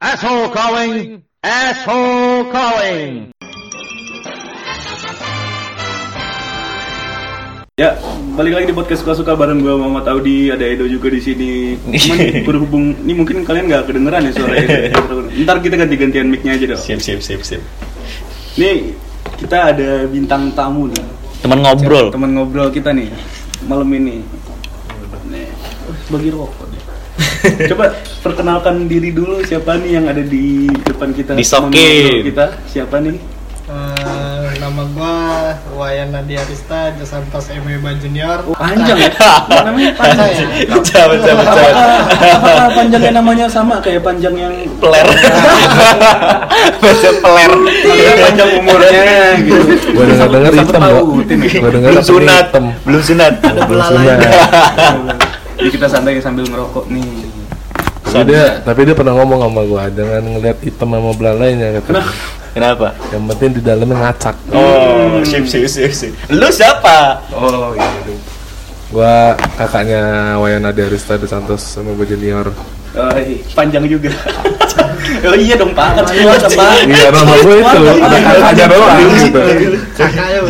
Asshole calling! Asshole calling! Ya, balik lagi di podcast suka-suka bareng gue Muhammad Audi, ada Edo juga di sini. Cuman berhubung ini mungkin kalian nggak kedengeran ya suara Edo. Ntar kita ganti-gantian mic-nya aja dong. Sip, sip, sip, sip. Nih kita ada bintang tamu nih. Teman ngobrol. Teman ngobrol kita nih malam ini. Nih, bagi rokok. Coba perkenalkan diri dulu siapa nih yang ada di depan kita. Disokin. ngobrol Kita siapa nih? Eh, nama gua Wayan Nadia Arista Jasantos MWBA Junior. Oh, panjang ya? Namanya panjang ya? Pecah, pecah, pecah. Apakah, panjangnya namanya sama kayak panjang yang Peler. Baca peler. Maksudnya panjang umurnya gitu. Gua denger Siapa hitam. Gua denger Belum sunat. Belum sunat. Belum sunat. Jadi kita santai sambil ngerokok nih. Tapi dia, tapi dia pernah ngomong sama gua jangan ngeliat hitam sama belalainya kata. Kenapa? Yang penting di dalamnya ngacak. Oh, sip, sip, sip, sip. Lu siapa? Oh gitu. Gua kakaknya Wayan Adi Arista De Santos sama Bu Junior. Oh, iya, panjang juga. oh iya dong Pak, kan semua Pak. Iya nama gua itu, ada kakaknya doang gitu. Kakaknya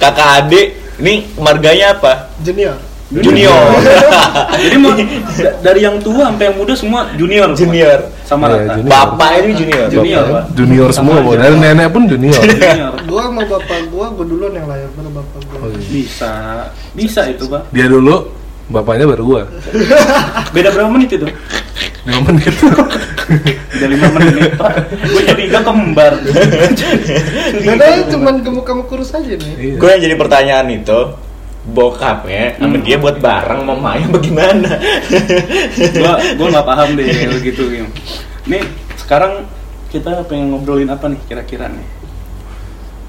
Kakak adik. Ini marganya apa? Junior. Junior. Jadi mau da- dari yang tua sampai yang muda semua junior. Junior. Sama rata. junior. Bapak ini junior. Junior, Bapak, Pak. Junior semua, Sama dari nenek pun junior. Junior. Gua sama bapak gua, gua duluan yang lahir baru bapak gua. Oh, iya. Bisa, bisa itu Pak. Dia dulu, bapaknya baru gua. Beda berapa menit itu? Lima menit. Beda lima menit Pak. Gue curiga kembar. Bedanya cuman gemuk-gemuk kurus aja nih. Iya. Gue yang jadi pertanyaan itu bokapnya sama dia buat bareng mamanya bagaimana? gua gua nggak paham deh begitu gitu. Nih sekarang kita pengen ngobrolin apa nih kira-kira nih?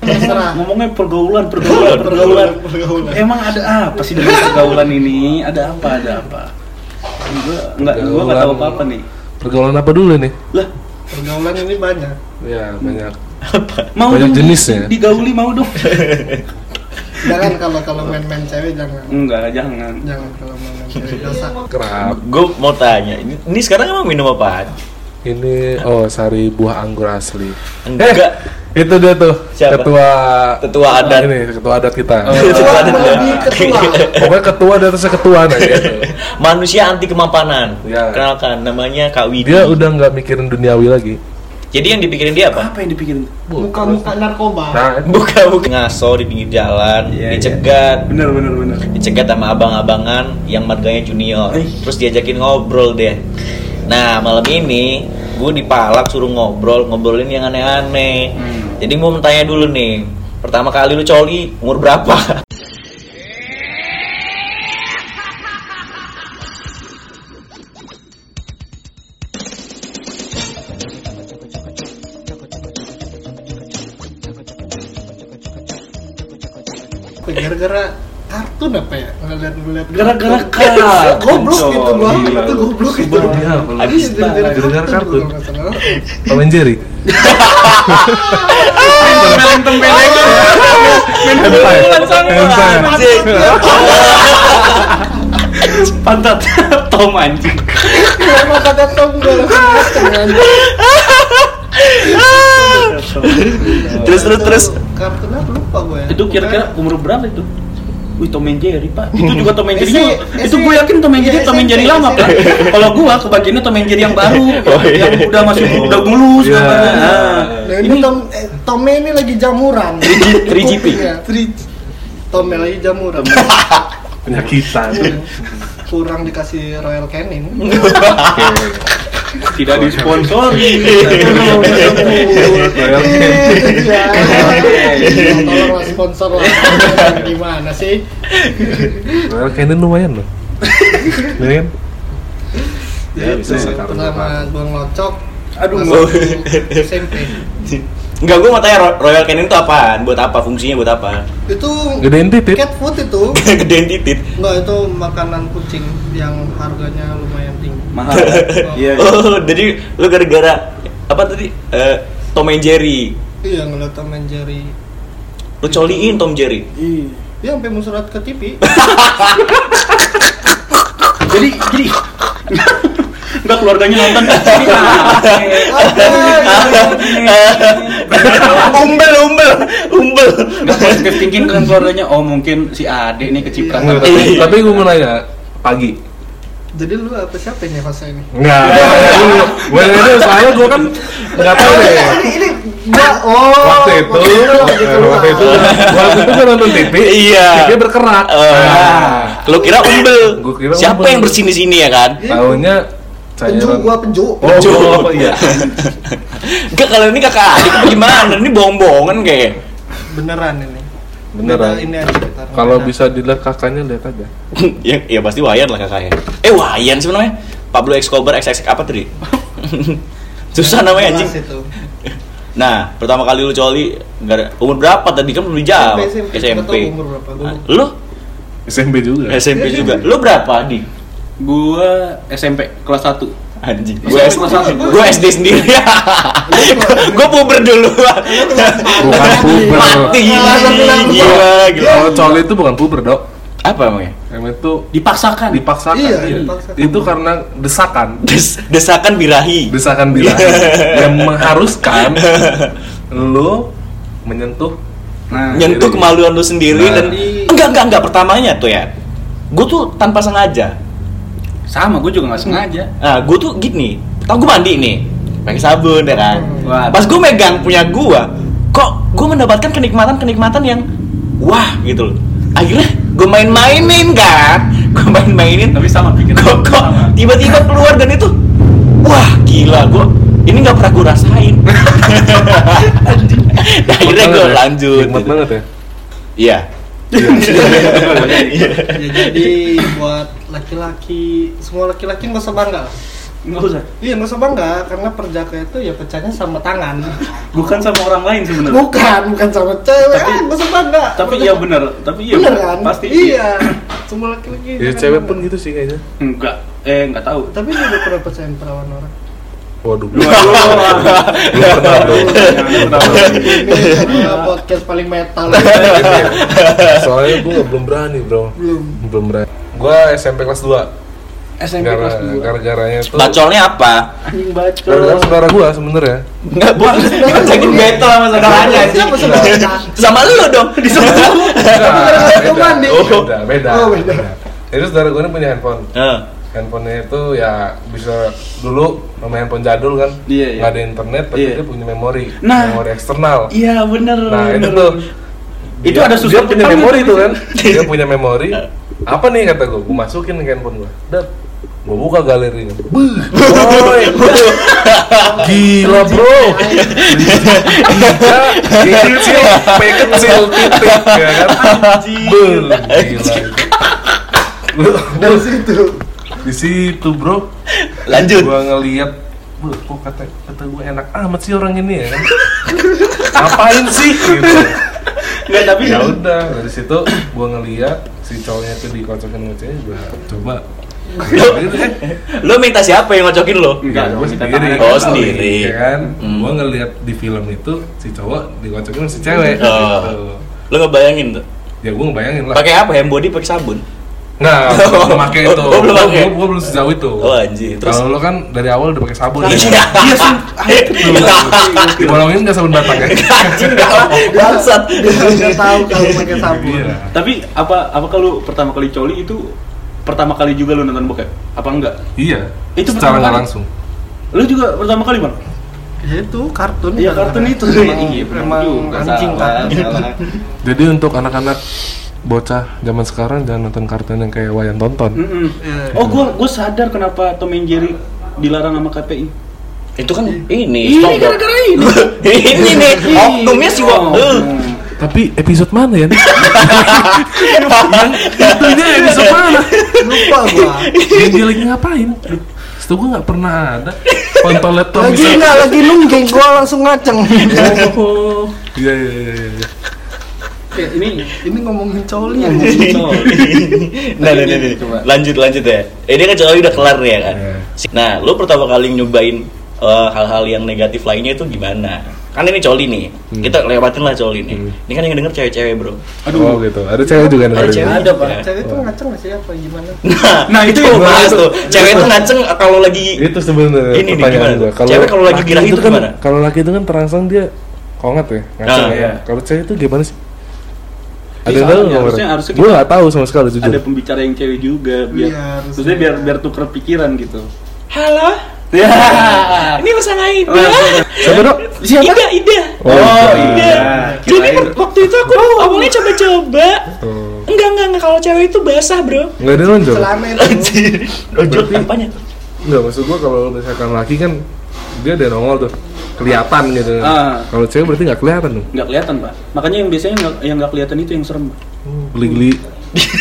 Terserah. Ngomongnya pergaulan, pergaulan, pergaulan. Pergaulan. Emang ada apa sih dengan pergaulan ini? Ada apa? Ada apa? Gua nggak, gua nggak tahu apa apa nih. Pergaulan apa dulu nih? Lah, Pergaulan ini banyak. Ya banyak. mau Banyak dong jenisnya. Digauli mau dong. Jangan kalau kalau main-main cewek jangan. Enggak, jangan. Jangan kalau main-main cewek dosa. Kerap. Gue mau tanya, ini, ini sekarang emang minum apaan? Ini oh sari buah anggur asli. Enggak. Itu dia tuh Siapa? ketua Ketua adat. Ini ketua adat kita. Ketua adat ya. Ketua. Pokoknya ketua di atasnya ketua nah gitu. Manusia anti kemapanan. Ya. Kenalkan, namanya Kak Widi. Dia udah nggak mikirin duniawi lagi. Jadi yang dipikirin dia apa? Apa yang dipikirin? Muka-muka narkoba. Nah, Buka buka ngaso di pinggir jalan, Iya, dicegat, Bener, bener, bener. dicegat sama abang-abangan yang marganya junior. Eh. Terus diajakin ngobrol deh. Nah malam ini gue dipalak suruh ngobrol, ngobrolin yang aneh-aneh. Hmm. Jadi mau tanya dulu nih, pertama kali lu coli umur berapa? Gara-gara kartun apa ya? Ngeliat-ngeliat Gara-gara kartun. kartun, Goblok gitu Gila itu goblok itu. Sebel dia apa lu? Iya, gara-gara Gara-gara kartun. Tom and Jerry. Pantat Tom anjing. Kenapa kata Tom gue langsung terus terus terus. Kartun lupa gue ya. Itu kira-kira umur berapa itu? Wih Tom and Jerry pak, itu juga Tom and Jerry Esi- itu gue yakin Tom and Jerry iya, Tom and Jerry lama pak. Kalau gua kebagiannya Tom and Jerry yang baru, Oh, iya. yang udah masih udah mulus Iya. namanya. Nah, Nah, ini Tom eh, ini lagi jamuran. 3GP. Iya, 3 Tomnya lagi jamuran. Penyakitan. Kurang dikasih Royal Canin. Tidak disponsori. Sponsor lah. Gimana sih? Royal Canin lumayan loh. Kan? Ya, bisa pertama gua ngelocok. Aduh, SMP. Enggak, gue mau tanya Ro- Royal Canin itu apaan? Buat apa? Fungsinya buat apa? Itu Gedein titit. cat food itu. Gedein titit. Enggak, itu makanan kucing yang harganya lumayan tinggi. Mahal. Iya. iya. Oh, jadi lu gara-gara apa tadi? Eh, Tom and Jerry. Iya, ngeliat Tom and Jerry. Lu coliin Tom Jerry. Iya. Dia sampai musurat ke TV. Jadi jadi Udah keluarganya nonton. Umbel umbel umbel. Gak positive thinking kan keluarganya Oh mungkin si Ade nih kecipratan. Nggak, tapi, tapi gue mau nanya pagi. Jadi lu apa siapa ini host ini? Enggak, gue itu soalnya gue kan nggak tahu deh. Ini ini gua oh waktu itu, gitu, eh, waktu itu, waktu itu gue nonton TV, Iya. TV berkerak. Eh, Nah, lu kira umbel. Gua kira siapa umbel. yang bersin di sini ya kan? Tahunya penju gua penju. Oh, gua apa? iya? Enggak kalau ini kakak adik gimana? Ini bohong-bohongan kayak. Beneran ini. Beneran. Ini. Kalau bisa dilihat kakaknya lihat aja. ya, ya pasti Wayan lah kakaknya. Eh Wayan sebenarnya Pablo Escobar XX apa tadi? Susah namanya anjing. nah pertama kali lu coli gara- umur berapa tadi? Kan belum dijawab. SMP, SMP, tahu umur berapa, Nah, lu? SMP juga. SMP juga. Lu berapa Adi Gua SMP kelas 1 anjing kelas satu. gue SD sendiri gue puber dulu Bukan puber. mati gila gila Kalau coli itu bukan puber, Dok. apa emangnya Yang itu Dipaksakan dipaksakan. Iya, dipaksakan. Itu karena desakan. Des- desakan birahi Desakan bilang yang mengharuskan lu menyentuh Nah nyentuh kemaluan lu sendiri Nah. dan enggak enggak enggak pertamanya tuh ya gue tuh tanpa sengaja Sama gue juga gak sengaja. Nah gue tuh gini tau gue mandi nih pakai sabun ya kan? Wah. pas gue megang punya gue kok gue mendapatkan kenikmatan kenikmatan yang wah gitu loh. Akhirnya gue main-mainin kan? Gue main-mainin. Tapi sama pikiran kok kok sama. tiba-tiba keluar dan itu wah gila gue ini nggak pernah gue rasain. Dan akhirnya gue lanjut. Nikmat banget ya. iya. Ya, jadi buat laki-laki semua laki-laki nggak usah bangga. Nggak usah Iya nggak usah bangga karena perjaka itu ya pecahnya sama tangan. Bukan sama orang lain sebenarnya Bukan bukan sama cewek. Tapi- nggak usah bangga. Tapi iya bener Tapi iya Bener kan? Pasti Iya. Semua laki-laki. Ya cewek bangga. pun gitu sih kayaknya. Enggak Eh enggak tahu Tapi dia udah pernah percayain perawan orang. Waduh, belum Waduh. pernah. Ini podcast paling metal. Soalnya gue belum berani bro. Belum. Belum berani. Gue SMP kelas 2 SMP Gara, kelas 2 gara-garanya itu bacolnya apa Anjing bacot gara-gara saudara gue sebenarnya Enggak, bukan ngajakin battle sama saudaranya saudaranya? Sama lu dong. Enggak, Itu mandi. beda, beda, Oh, beda. Jadi saudara gue ini punya handphone. Handphonenya itu ya bisa dulu nama handphone jadul kan Iya, iya. Nggak ada internet tapi Iya. dia punya memori Nah. Memori eksternal Iya bener Nah itu bener. tuh Itu dia- ada Dia susuk punya Jepang memori tuh kan Dia punya memori Apa nih kata gue, gue masukin ke handphone gue Dan gue buka galerinya Buh, boy Gila bro. Gila. Kecil, P kecil, titik ya kan? Bel, gila. Lu- Dari situ. Di situ bro. Lanjut. Gua ngeliat "Bel, kok kata kata gue enak amat sih orang ini ya kan? Ngapain sih gitu Enggak tapi ya udah dari situ gua ngeliat si cowoknya tuh dikocokin sama cewek gua coba eh. Lu minta siapa yang ngocokin lo? Enggak, minta sendiri. Oh, sendiri. ya kan Hmm. gua ngeliat di film itu si cowok dikocokin sama si cewek Oh. gitu. Lu ngebayangin tuh. ya gua ngebayangin lah Pakai apa? Hand body pakai sabun. Nah belum pakai itu oh, belum Gua- pakai. gua, belum sejauh itu Oh anjir. Terus kalau lo kan dari awal udah pakai sabun Iya. Iya sih. Dibolongin nggak sabun batang ya? Bangsat. Dia nggak tahu kalau pakai sabun. Iya. Tapi apa apa kalau pertama kali coli itu pertama kali juga lu nonton bokep? Apa enggak? Iya. Itu secara pertama nggak kali? langsung. Lu juga pertama kali, Bang? Ya itu kartun. Iya, kartun itu. Iya, benar emang juga. anjing kan. Jadi untuk anak-anak bocah zaman sekarang jangan nonton kartun yang kayak Wayan tonton. Mm-mm. Iya. Oh, gua gua sadar kenapa Tom and Jerry dilarang sama KPI. Itu kan ini. Ini SpongeBob. gara-gara ini. ini nih. Oknumnya sih gua. Oh. Eh. Tapi episode mana ya? itu dia episode mana? Lupa gua. Yang dia lagi ngapain? Setahu gue nggak pernah ada. Kontol laptop Lagi bisa. enggak lagi nungging gua langsung ngaceng. Oh, iya iya iya iya. Oke, ini Ini ngomongin coli ya. coli. Nah, nah, nah, nah. Coba. lanjut lanjut ya. Ini kan cowok udah kelar nih ya kan. Iya. Nah, lu pertama kali nyobain eh, hal-hal yang negatif lainnya itu gimana? kan ini coli nih Hmm. kita lewatin lah coli nih Hmm. ini kan yang denger cewek-cewek bro Oh gitu. Ada cewek juga Ada dengerin. cewek. Ada pak. Ya. Cewek itu ngaceng nggak sih apa gimana? nah, Nah, itu itu yang bahas tuh cewek itu ngaceng kalau lagi Itu sebenarnya Ini nih, gimana tuh? Cewek kalau lagi birahi itu kan, gimana? Kalau laki itu kan terangsang dia kongat ya, ngaceng Nah, ya. iya. Kalau cewek itu gimana sih? Ada Iya, yang tahu nggak, harusnya- harusnya Gua nggak tahu sama sekali jujur. ada pembicara yang cewek juga biar Iya, harusnya. maksudnya biar biar tuker pikiran gitu. Halo? Ya ini masalah Ida. Oh, Siapa dok? Siapa? Ida Ida. Oh, Oh, Ida. Iya. jadi waktu itu aku awalnya coba-coba. Oh. enggak enggak enggak. Kalau cewek itu basah bro. Nggak ada lonjol. Selama itu. Ojol apanya? Enggak maksud gua kalau misalkan laki kan dia ada nongol tuh kelihatan gitu. Ah. Kalau cewek berarti nggak kelihatan dong. nggak kelihatan pak makanya yang biasanya nggak yang nggak kelihatan itu yang serem Geli-geli,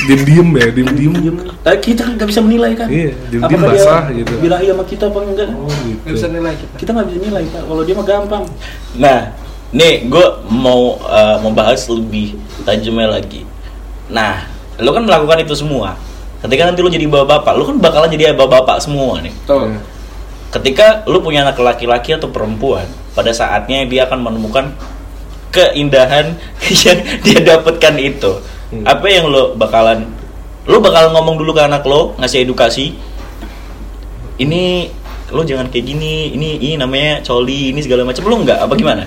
diem-diem ya, diem-diem. Diem. tapi kita kan nggak bisa menilai kan Iya, diem-diem Apakah dia basah gitu. birahi sama kita apa enggak Oh Nggak bisa gitu. nilai kita. kita nggak bisa nilai pak kalau dia mah gampang Nah, nih gue mau eh, mau bahas lebih tajamnya lagi. Nah, lo kan melakukan itu semua. Ketika nanti lo jadi bapak-bapak, lo kan bakalan jadi bapak-bapak semua nih. tuh Iya. Ketika lo punya anak laki-laki atau perempuan, pada saatnya dia akan menemukan keindahan yang dia dapatkan itu. Hmm. Apa yang lo bakalan lo bakalan ngomong dulu ke anak lo, ngasih edukasi. Ini lo jangan kayak gini, ini ini namanya coli, ini segala macam. Lo enggak apa gimana?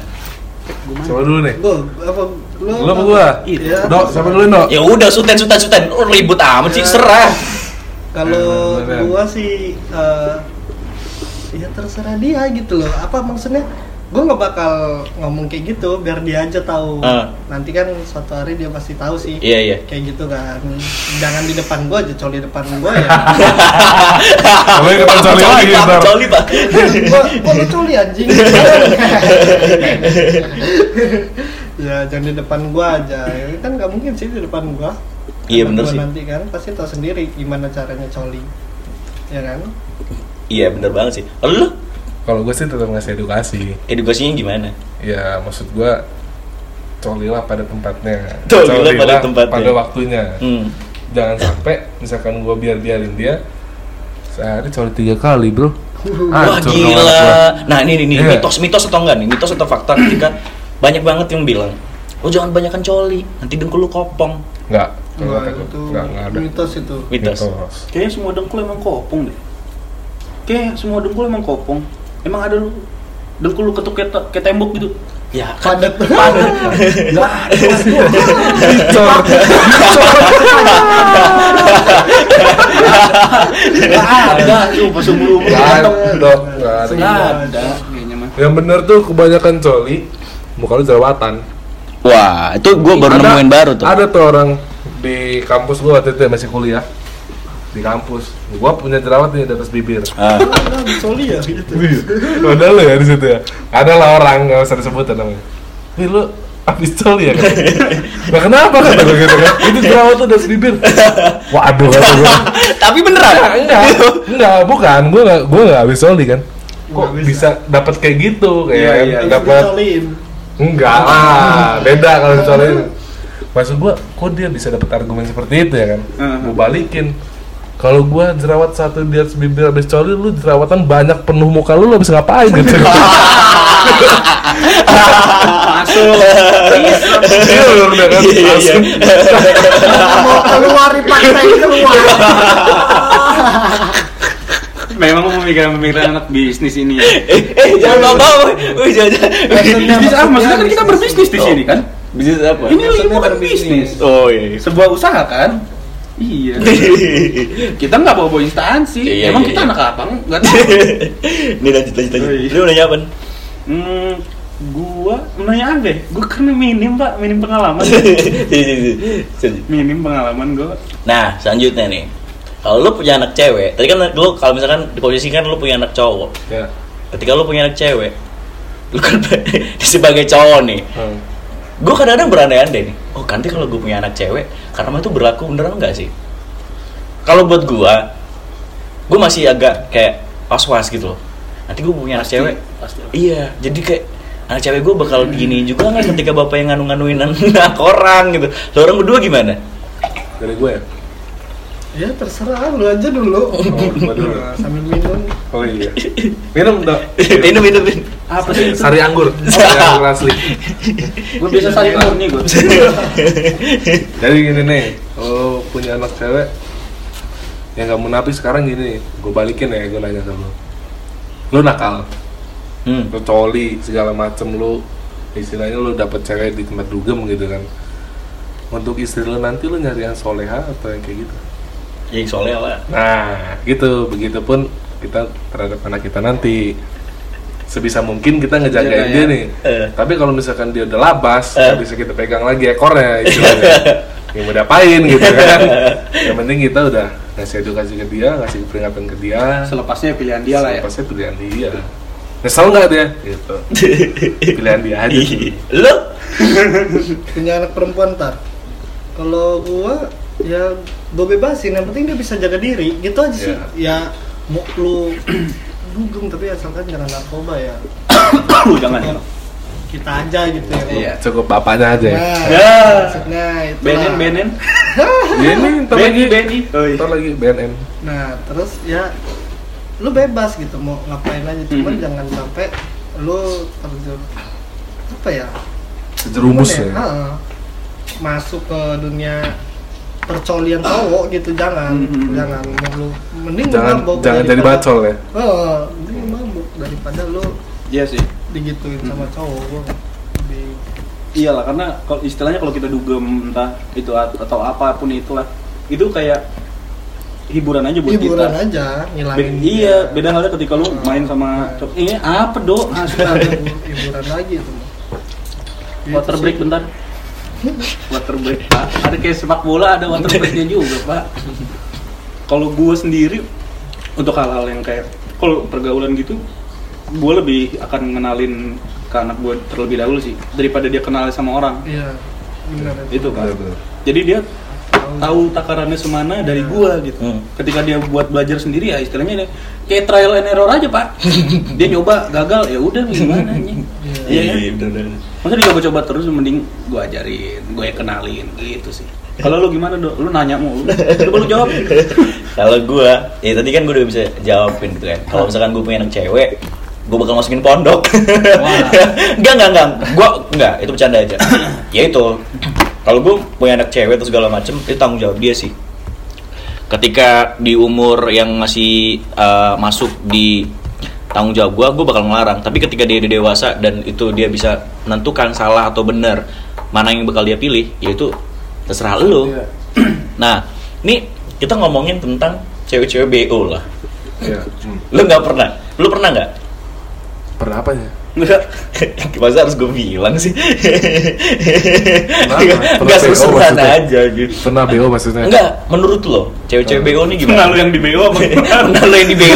Coba dulu nih. Gua apa? Lu Lu apa gua? Iya. Dok, siapa dulu dok? Ya udah suten suten suten, oh, ribut amat sih serah. Kalau bener. gua sih eh, ya terserah dia gitu loh. Apa maksudnya? Gua nggak bakal ngomong kayak gitu biar dia aja tahu. Ah. Nanti kan suatu hari dia pasti tahu sih. Iya iya. Kayak gitu kan. Jangan di depan gua aja, coli depan gua ya. Kamu ikutan coli lagi pak, ntar. coli pak. gua, gua lu coli anjing. ya jangan di depan gua aja. Ya, kan nggak mungkin sih di depan gua. Iya, bener gua sih. Nanti kan pasti tahu sendiri gimana caranya coli. Ya kan? Iya bener banget sih. Lalu lu Kalau gue sih tetap ngasih edukasi. edukasinya gimana? Ya maksud gue colilah pada tempatnya. Colilah pada tempatnya. Pada waktunya. Hmm. Jangan sampai misalkan gue biar biarin dia sehari coli tiga kali bro. Wah gila. Nah ini nih, nih Iya. mitos mitos atau enggak nih? Mitos atau fakta ketika banyak banget yang bilang, lo jangan banyakan coli, nanti dengkul lu kopong. Nggak. Kalau Wah, kata gua, itu nggak nggak ada. mitos itu. Mitos. kayaknya semua dengkul emang kopong deh kayak semua dengkul emang kopong emang ada lu dengkul lu ketuk ke, ke tembok gitu Ya kan. Padat. nggak ada Dicor. nggak ada tuh pas umur umur Nggak ada, dok. Nggak ada. nggak ada kayaknya mah Yang bener tuh kebanyakan coli muka lu jerawatan. Wah itu gue baru Ada- nemuin baru tuh. Ada tuh orang di kampus gua waktu itu ya, masih kuliah di kampus. Gua punya jerawat nih di atas bibir. Ah. Ah, coli ya gitu. Ada lo ya di situ ya. Ada lah orang nggak usah disebutin namanya. Wih lu abis coli ya kan? Nah kenapa kata gue gitu kan? Itu jerawat tuh di atas bibir. Waduh kata gue. Tapi beneran. Enggak, enggak, enggak, bukan. Gue nggak, gue nggak abis coli kan. Kok Nggak bisa. bisa dapat kayak gitu kayak Iya, iya. dapat enggak lah beda kalau dicolin maksud gua kok dia bisa dapat argumen seperti itu ya kan Uh-huh. gua balikin kalau gua jerawat satu di atas bibir habis coli lu jerawatan banyak penuh muka lu lu habis ngapain gitu masuk Iya, udah kan, Iya, iya, iya. langsung. Mau keluar paksain keluar. memang pemikiran-pemikiran anak bisnis ini ya Eh, eh jangan bawa Wih jangan. jangan. Maksudnya- bisnis apa maksudnya kan kita bisnis. berbisnis di sini kan Bisnis apa? ini bukan berbisnis. bisnis Oh iya. sebuah usaha kan iya kita nggak bawa bawa instansi Iya, emang iya, kita iya. anak abang nggak tahu Ini lanjut lanjut lanjut. Oh, iya. Lu udah nyapan? hmm, gua menanya apa gua karena minim pak minim pengalaman minim pengalaman gua Nah, selanjutnya nih. Kalau lu punya anak cewek, tadi kan lu kalau misalkan diposisikan lu punya anak cowok. ya Ketika lu punya anak cewek, lu kan sebagai cowok nih. hmm. Gue kadang-kadang berandai-andai nih. Oh, nanti kalau gue punya anak cewek, karena itu berlaku beneran enggak sih? Kalau buat gua, gue masih agak kayak was-was gitu loh. Nanti gue punya anak cewek, pasti. iya. Jadi kayak anak cewek gue bakal gini juga nggak ketika bapak yang nganu-nganuin anak orang gitu. Lo orang berdua gimana? dari gue ya Ya terserah lu aja dulu. Oh, dulu. Nah, sambil minum. Oh iya. Minum dong. minum minum minum. Apa sih itu? Sari anggur. Sari anggur asli. Gue biasa sari murni gue. Jadi gini nih, kalau punya anak cewek yang nggak munafik sekarang gini gue balikin ya, gue nanya sama lu. Lu nakal, Hmm. lu coli segala macem lu istilahnya lu dapet cewek di tempat dugem gitu kan. Untuk istri lu nanti lu nyari yang soleha atau yang kayak gitu. Yang soalnya lah. Nah, gitu. Begitupun kita terhadap anak kita nanti. Sebisa mungkin kita ngejagain Jaga, dia ya. nih. Eh. Tapi kalau misalkan dia udah labas, nggak bisa kita pegang lagi ekornya istilahnya. yang mau diapain gitu kan. Yang penting kita udah ngasih edukasi ke dia, ngasih peringatan ke dia. Selepasnya pilihan dia lah ya. Selepasnya pilihan dia. Nyesel nggak dia? Gitu. pilihan dia aja. Lu? Punya anak perempuan ntar. Kalau gua ya gue bebasin, yang penting dia bisa jaga diri. Gitu aja sih. Ya mau lu dugem tapi asalkan jangan narkoba ya. Lu jangan. Kita aja gitu ya. Iya. Cukup bapaknya aja. ya. Nah, Ya. maksudnya itu Benin, Benin. Dia ini ntar Benny, lagi, iya. ntar lagi BNN. Nah, terus ya lu bebas gitu mau ngapain aja, cuman Mhm. jangan sampai lu terjun apa ya? Sejerumus gimana ya. Heeh. masuk ke dunia percolian cowok gitu jangan Mhm. jangan lu mending lu Jangan mabok jangan jadi bacol ya. Heeh, mending lu mabuk daripada lu Iya sih. digituin sama cowok gua lebih Iyalah karena kalau istilahnya kalau kita dugem entah itu at- atau apa pun itulah itu kayak hiburan aja buat hiburan kita. aja Be- ngilangin iya, dia. beda halnya ketika lu main sama Nah. cowok. Ini apa, Dok? Nah, hibu- hiburan lagi itu Water break bentar. Water break, Pak. Ada kayak sepak bola ada water breaknya juga, Pak. Kalau gue sendiri untuk hal-hal yang kayak kalau pergaulan gitu, gue lebih akan ngenalin ke anak gue terlebih dahulu sih daripada dia kenal sama orang. Iya, benar Itu kan. Jadi dia tahu takarannya semana dari gua gitu. Hmm. Ketika dia buat belajar sendiri ya istilahnya dia kayak trial and error aja pak. dia nyoba gagal ya udah gimana anjing. Iya kan? bener Masa dicoba-coba terus mending gua ajarin, yang kenalin gitu sih. Kalau lu gimana dok? Lu nanya mulu. Coba lu jawab. Kalau gua, ya tadi kan gua udah bisa jawabin gitu kan. Kalau misalkan gua punya anak cewek, gua bakal masukin pondok. enggak, enggak, enggak. Gua enggak, itu bercanda aja. ya itu. Kalau gua punya anak cewek atau segala macem, itu tanggung jawab dia sih. Ketika di umur yang masih uh, masuk di tanggung jawab gua, gua bakal ngelarang. Tapi ketika dia udah dewasa dan itu dia bisa menentukan salah atau benar mana yang bakal dia pilih, ya itu terserah lu. Iya. Nah, ini kita ngomongin tentang cewek-cewek BO lah. Iya. Lu nggak pernah? Lu pernah nggak? Pernah apa ya? Enggak. Masa harus gue bilang sih? Kenapa? Pernah Nggak BO sesuatu maksudnya? aja gitu. Pernah BO maksudnya? Enggak, menurut lo, cewek-cewek BO ini Pernah gimana? lu yang di BO apa? Pernah lo yang di BO?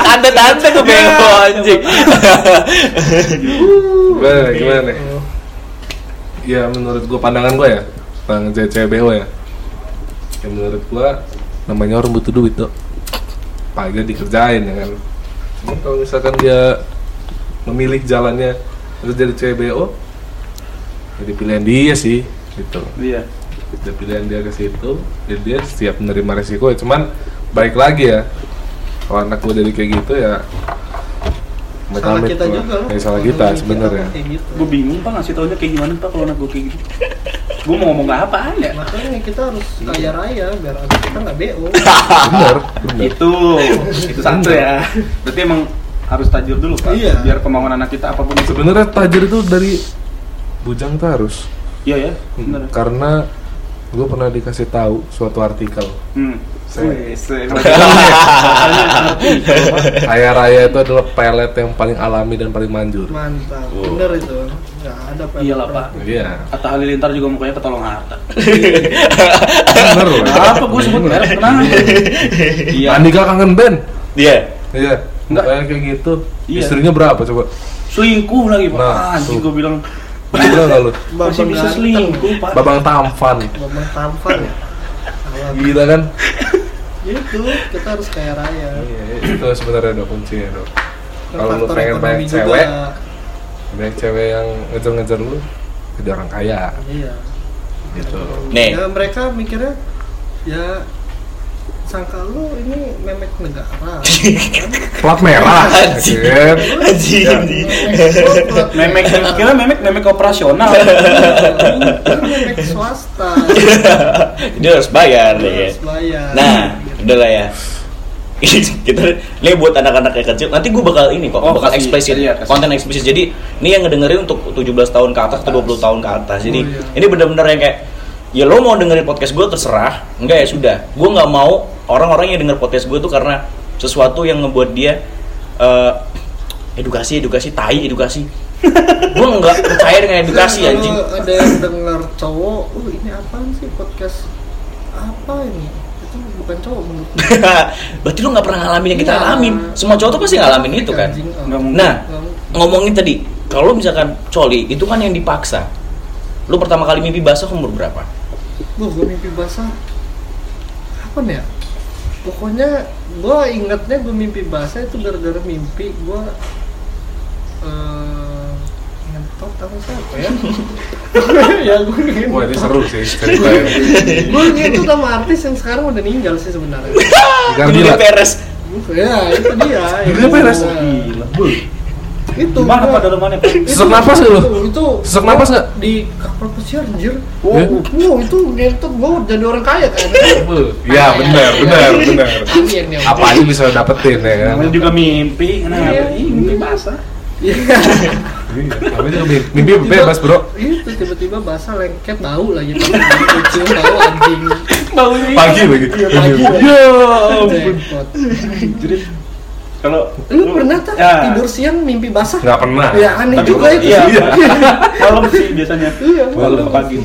Tante-tante ke BO anjing. Gimana, gimana nih? Ya menurut gua pandangan gua ya tentang cewek BO ya. Ya menurut gua namanya orang butuh duit dok. Paling dikerjain ya kan. Cuman kalau misalkan dia memilih jalannya terus jadi cewek BO, jadi pilihan dia sih gitu. Iya. Jadi pilihan dia ke situ, jadi dia siap menerima resiko. ya. Cuman baik lagi ya, kalau anak gua jadi kayak gitu ya. salah kita juga loh. Ya, salah kita sebenarnya. gitu. Gue bingung pak ngasih taunya kayak gimana pak kalau anak gue kayak gitu. gue mau ngomong apaan ya? makanya kita harus kaya raya biar anak kita nggak BO Bener, bener. itu itu satu ya berarti emang harus tajir dulu pak Iya. biar kemauan anak kita apa pun itu Sebenarnya tajir itu dari bujang tuh harus. iya ya bener Karena gue pernah dikasih tahu suatu artikel. hmm. Kaya raya itu adalah pelet yang paling alami dan paling manjur. mantap Wow. bener itu nggak ada Pak. Iyalah, Pak. Iya. Atta Halilintar juga mukanya ketolong harta Bener loh. kenapa gue sebut merek kenapa iya Andika kangen band. Dia. Iya. Enggak. Kayak kayak gitu. Iya. Istrinya berapa coba? selingkuh lagi pak Nah, anjing gue bilang Gila nggak lu? masih bisa selingkuh pak Babang Tampan. Babang tampan ya. Gila kan? itu kita harus kaya raya Iya, itu sebenarnya dok kuncinya dok. Kalau lu pengen banyak juga. cewek, banyak cewek yang ngejar-ngejar lu, jadi orang kaya iya gitu. Nih. ya mereka mikirnya ya sangka lu ini memek negara plat merah Anjing. kan? Anjing, Ya. memek kira memek memek operasional memek swasta Dia harus bayar ya. harus bayar Nah, udah lah ya. kita ini buat anak-anak yang kecil. Nanti gue bakal ini kok, Oh, bakal kasih- eksplisit, iya, konten eksplisit. Jadi ini yang ngedengerin untuk 17 tahun ke atas atau 20 tahun ke atas. Jadi Oh, iya. ini bener-bener yang kayak ya lo mau dengerin podcast gue terserah, enggak ya sudah. Gue nggak mau orang-orang yang denger podcast gue tuh karena sesuatu yang ngebuat dia eh, edukasi, edukasi, tai, edukasi. gue nggak percaya dengan edukasi Kalau anjing. ada yang dengar cowok oh ini apaan sih podcast apa ini itu bukan cowok menurut gue. Berarti lo nggak pernah ngalamin yang kita Iya. alamin. Semua cowok tuh pasti ngalamin itu kan. Nah, ngomongin tadi, kalau misalkan coli itu kan yang dipaksa. Lu pertama kali mimpi basah umur berapa? Wah, gue mimpi basah apa nih ya? Pokoknya gue ingatnya gue mimpi basah itu gara-gara mimpi gue eh ngentot apa siapa ya? ya gue ngentot. wah ini seru sih ceritanya Gue ngentot sama artis yang sekarang udah ninggal sih sebenarnya. Gila peres. ya itu dia. Beres. dia. gila bu Itu. gimana gua- pak dalamannya pak Sesak napas lu? Itu, Sesak napas nggak? Di kapal pesiar anjir. Ya? Wow, itu ngentot gue jadi orang kaya kan. Iya benar benar benar Amin ya. apa aja bisa dapetin ya kan namanya juga mimpi kenapa Iya. Mimpi basah Iya. Iya, mimpi, mimpi bebas bro Itu tiba-tiba basah lengket bau lagi. Kecil bau anjing. baunya pagi lagi Iya, pagi. ya ampun jadi kalau Lu pernah tak Ya. tidur siang mimpi basah? nggak pernah. Ya aneh Tapi juga itu. iya. Malam sih biasanya. Iya, malam pagi.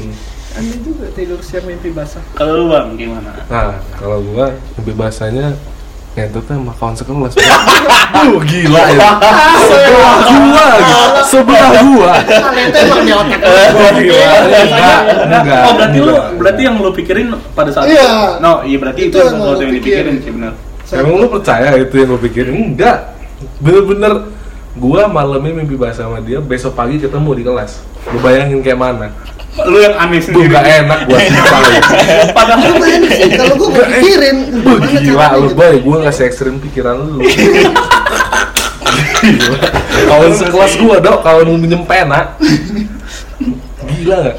Aneh juga tidur siang mimpi basah. kalau lu bang gimana? Nah kalau gua mimpi bahasanya ngentutnya sama kawan sekelas uh gila ya. Sebelah gua gitu. Sebelah gua. Kalian tuh emang di otak. Gila. Enggak oh berarti lu berarti yang lu pikirin pada saat Iya. itu? No iya berarti itu, yang yang sesuatu lu yang dipikirin pikirin. sih benar Emang lu percaya itu yang lu pikirin? Enggak Bener-bener Gua malamnya mimpi bahasa sama dia Besok pagi ketemu di kelas Lu bayangin kayak mana? lu yang aneh sendiri gak enak buat kita padahal Lu enak sih kalau gua nggak pikirin. Lu gila lu boy Gua gak se ekstrim pikiran lu. Kawan sekelas gua dok Kawan mau minjem pena Gila gak?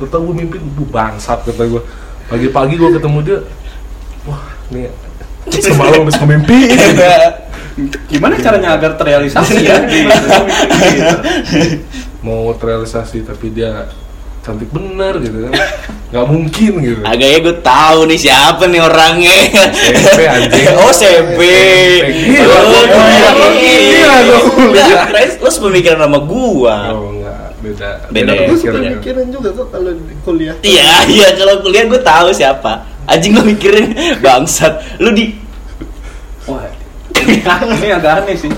Tetap gua mimpi Lu bangsat kata gua Pagi-pagi gua ketemu dia Wah nih Semalam bisa mimpi gimana caranya agar terrealisasi ya gitu. Mau terrealisasi tapi dia cantik bener gitu kan nggak mungkin gitu Agaknya gue tahu nih siapa nih orangnya. CP anjing Oh. Gila, Oh, kuliah. iya. Gila, kuliah. Enggak, kirain lu sepemikiran sama gua. oh enggak beda Beda ya? Gua suka pikiran. mikirin juga kok kalau kuliah. Iya, iya kalau kuliah gue tahu siapa. Anjing lu mikirin bangsat. Lu di ini agak aneh sih.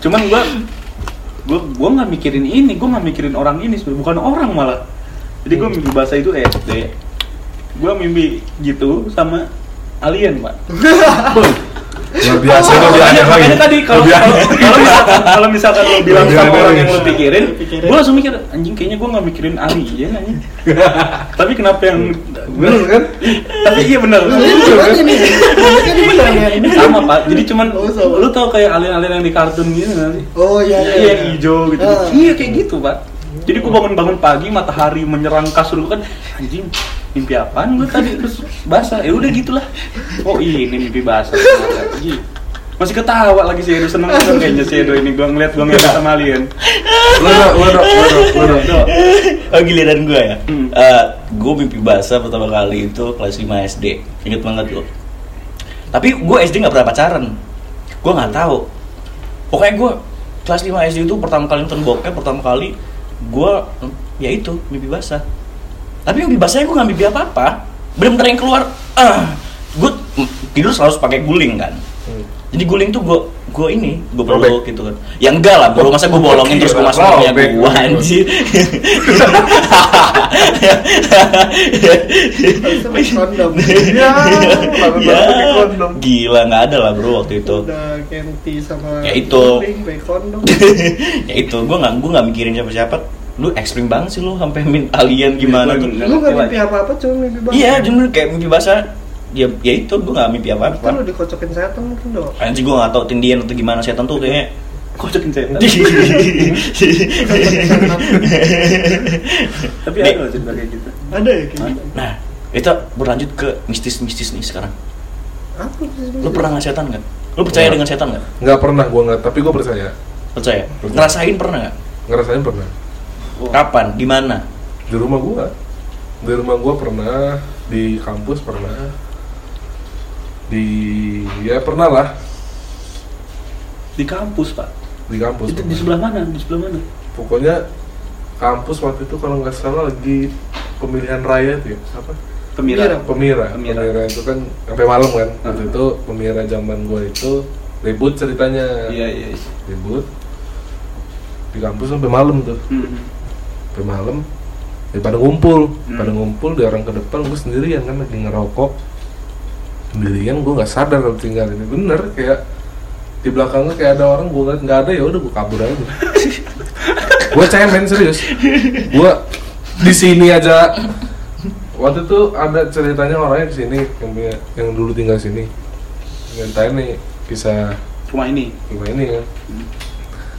Cuman gua gua gua nggak mikirin ini gua nggak mikirin orang ini sebenarnya bukan orang malah. Jadi gua mimpi bahasa itu SD gua mimpi gitu sama alien pak luar biasa lu lebih aneh lagi tadi kalau kalau misalkan kalau misalkan lo bilang sama orang yang lo pikirin, Pikirin. gue langsung mikir anjing kayaknya gue nggak mikirin alien anjing. Tapi kenapa yang bener kan Tapi iya ya? Ini sama pak. Jadi cuman Oh, lu tau kayak alien-alien yang di kartun gitu sih? Oh iya Iya, iya. yang hijau gitu. Ah. Iya kayak gitu pak. Jadi gue bangun-bangun pagi matahari menyerang kasur gue kan anjing mimpi apaan gue tadi terus basah ya udah gitulah oh ini mimpi basah Gitu. masih ketawa lagi sih Edo seneng banget kayaknya si Edo ini gue ngeliat gue ngeliat sama alien lu dok lu dok Edo Oh giliran gue ya. Hmm. gue mimpi basah pertama kali itu kelas 5 SD. Ingat banget gue. Tapi gue SD nggak pernah pacaran. Gue nggak tahu. Pokoknya gue kelas 5 SD itu pertama kali nonton bokep pertama kali gue ya itu mimpi basah. Tapi mimpi basahnya gue nggak mimpi apa apa. Bener-bener yang keluar. Ah, gue tidur selalu pakai guling kan. Jadi guling tuh gue gue ini gue Robek. gitu kan. Ya enggak lah, bro masa gue bolongin terus gue masuk punya gue anjir. Ya baru Ya, pakai kondom gila nggak ada lah bro waktu itu. Udah sama Ya itu. kuping, pakai kondom. ya itu gue nggak gue nggak mikirin siapa siapa. Lu ekstrim banget sih lu sampai min alien gimana tuh. Nggak Lu ngerti gak lah. mimpi apa-apa cuma mimpi basah. Iya, cuma kayak mimpi basah ya ya itu gue nggak mimpi apa Itu lu apa dikocokin setan mungkin dong. anjing gue nggak tahu tindian atau gimana setan tuh kayaknya Kocokin setan. Tapi ada loh cerita kayak gitu. Ada ya kayak gitu? nah itu berlanjut ke mistis-mistis nih sekarang Apa lu pernah nggak setan nggak lu percaya Nggak. dengan setan nggak nggak pernah gue nggak tapi gue percaya percaya ngerasain pernah nggak ngerasain pernah kapan di mana di rumah gua di rumah gua pernah di kampus pernah di ya pernah lah Di kampus, Pak. di kampus Itu di sebelah mana? Di sebelah mana? pokoknya kampus waktu itu kalau nggak salah lagi pemilihan raya itu ya apa Pemira. pemira Pemira. pemira itu kan sampai malam kan waktu Hmm. itu pemira zaman gua itu ribut ceritanya Iya, iya. iya. ribut di kampus sampai malam tuh Hmm. Sampai malam ya pada ngumpul Hmm. pada ngumpul di orang ke depan gue sendirian kan lagi ngerokok. Sendirian gue nggak sadar kalau tinggal ini. Bener kayak di belakangnya kayak ada orang gue nggak ada ya udah gue kabur aja. Gue cemen serius. Gue di sini aja. Waktu itu ada ceritanya orangnya di sini yang punya- yang dulu tinggal sini. Ngentain nih kisah Rumah ini. rumah ini kan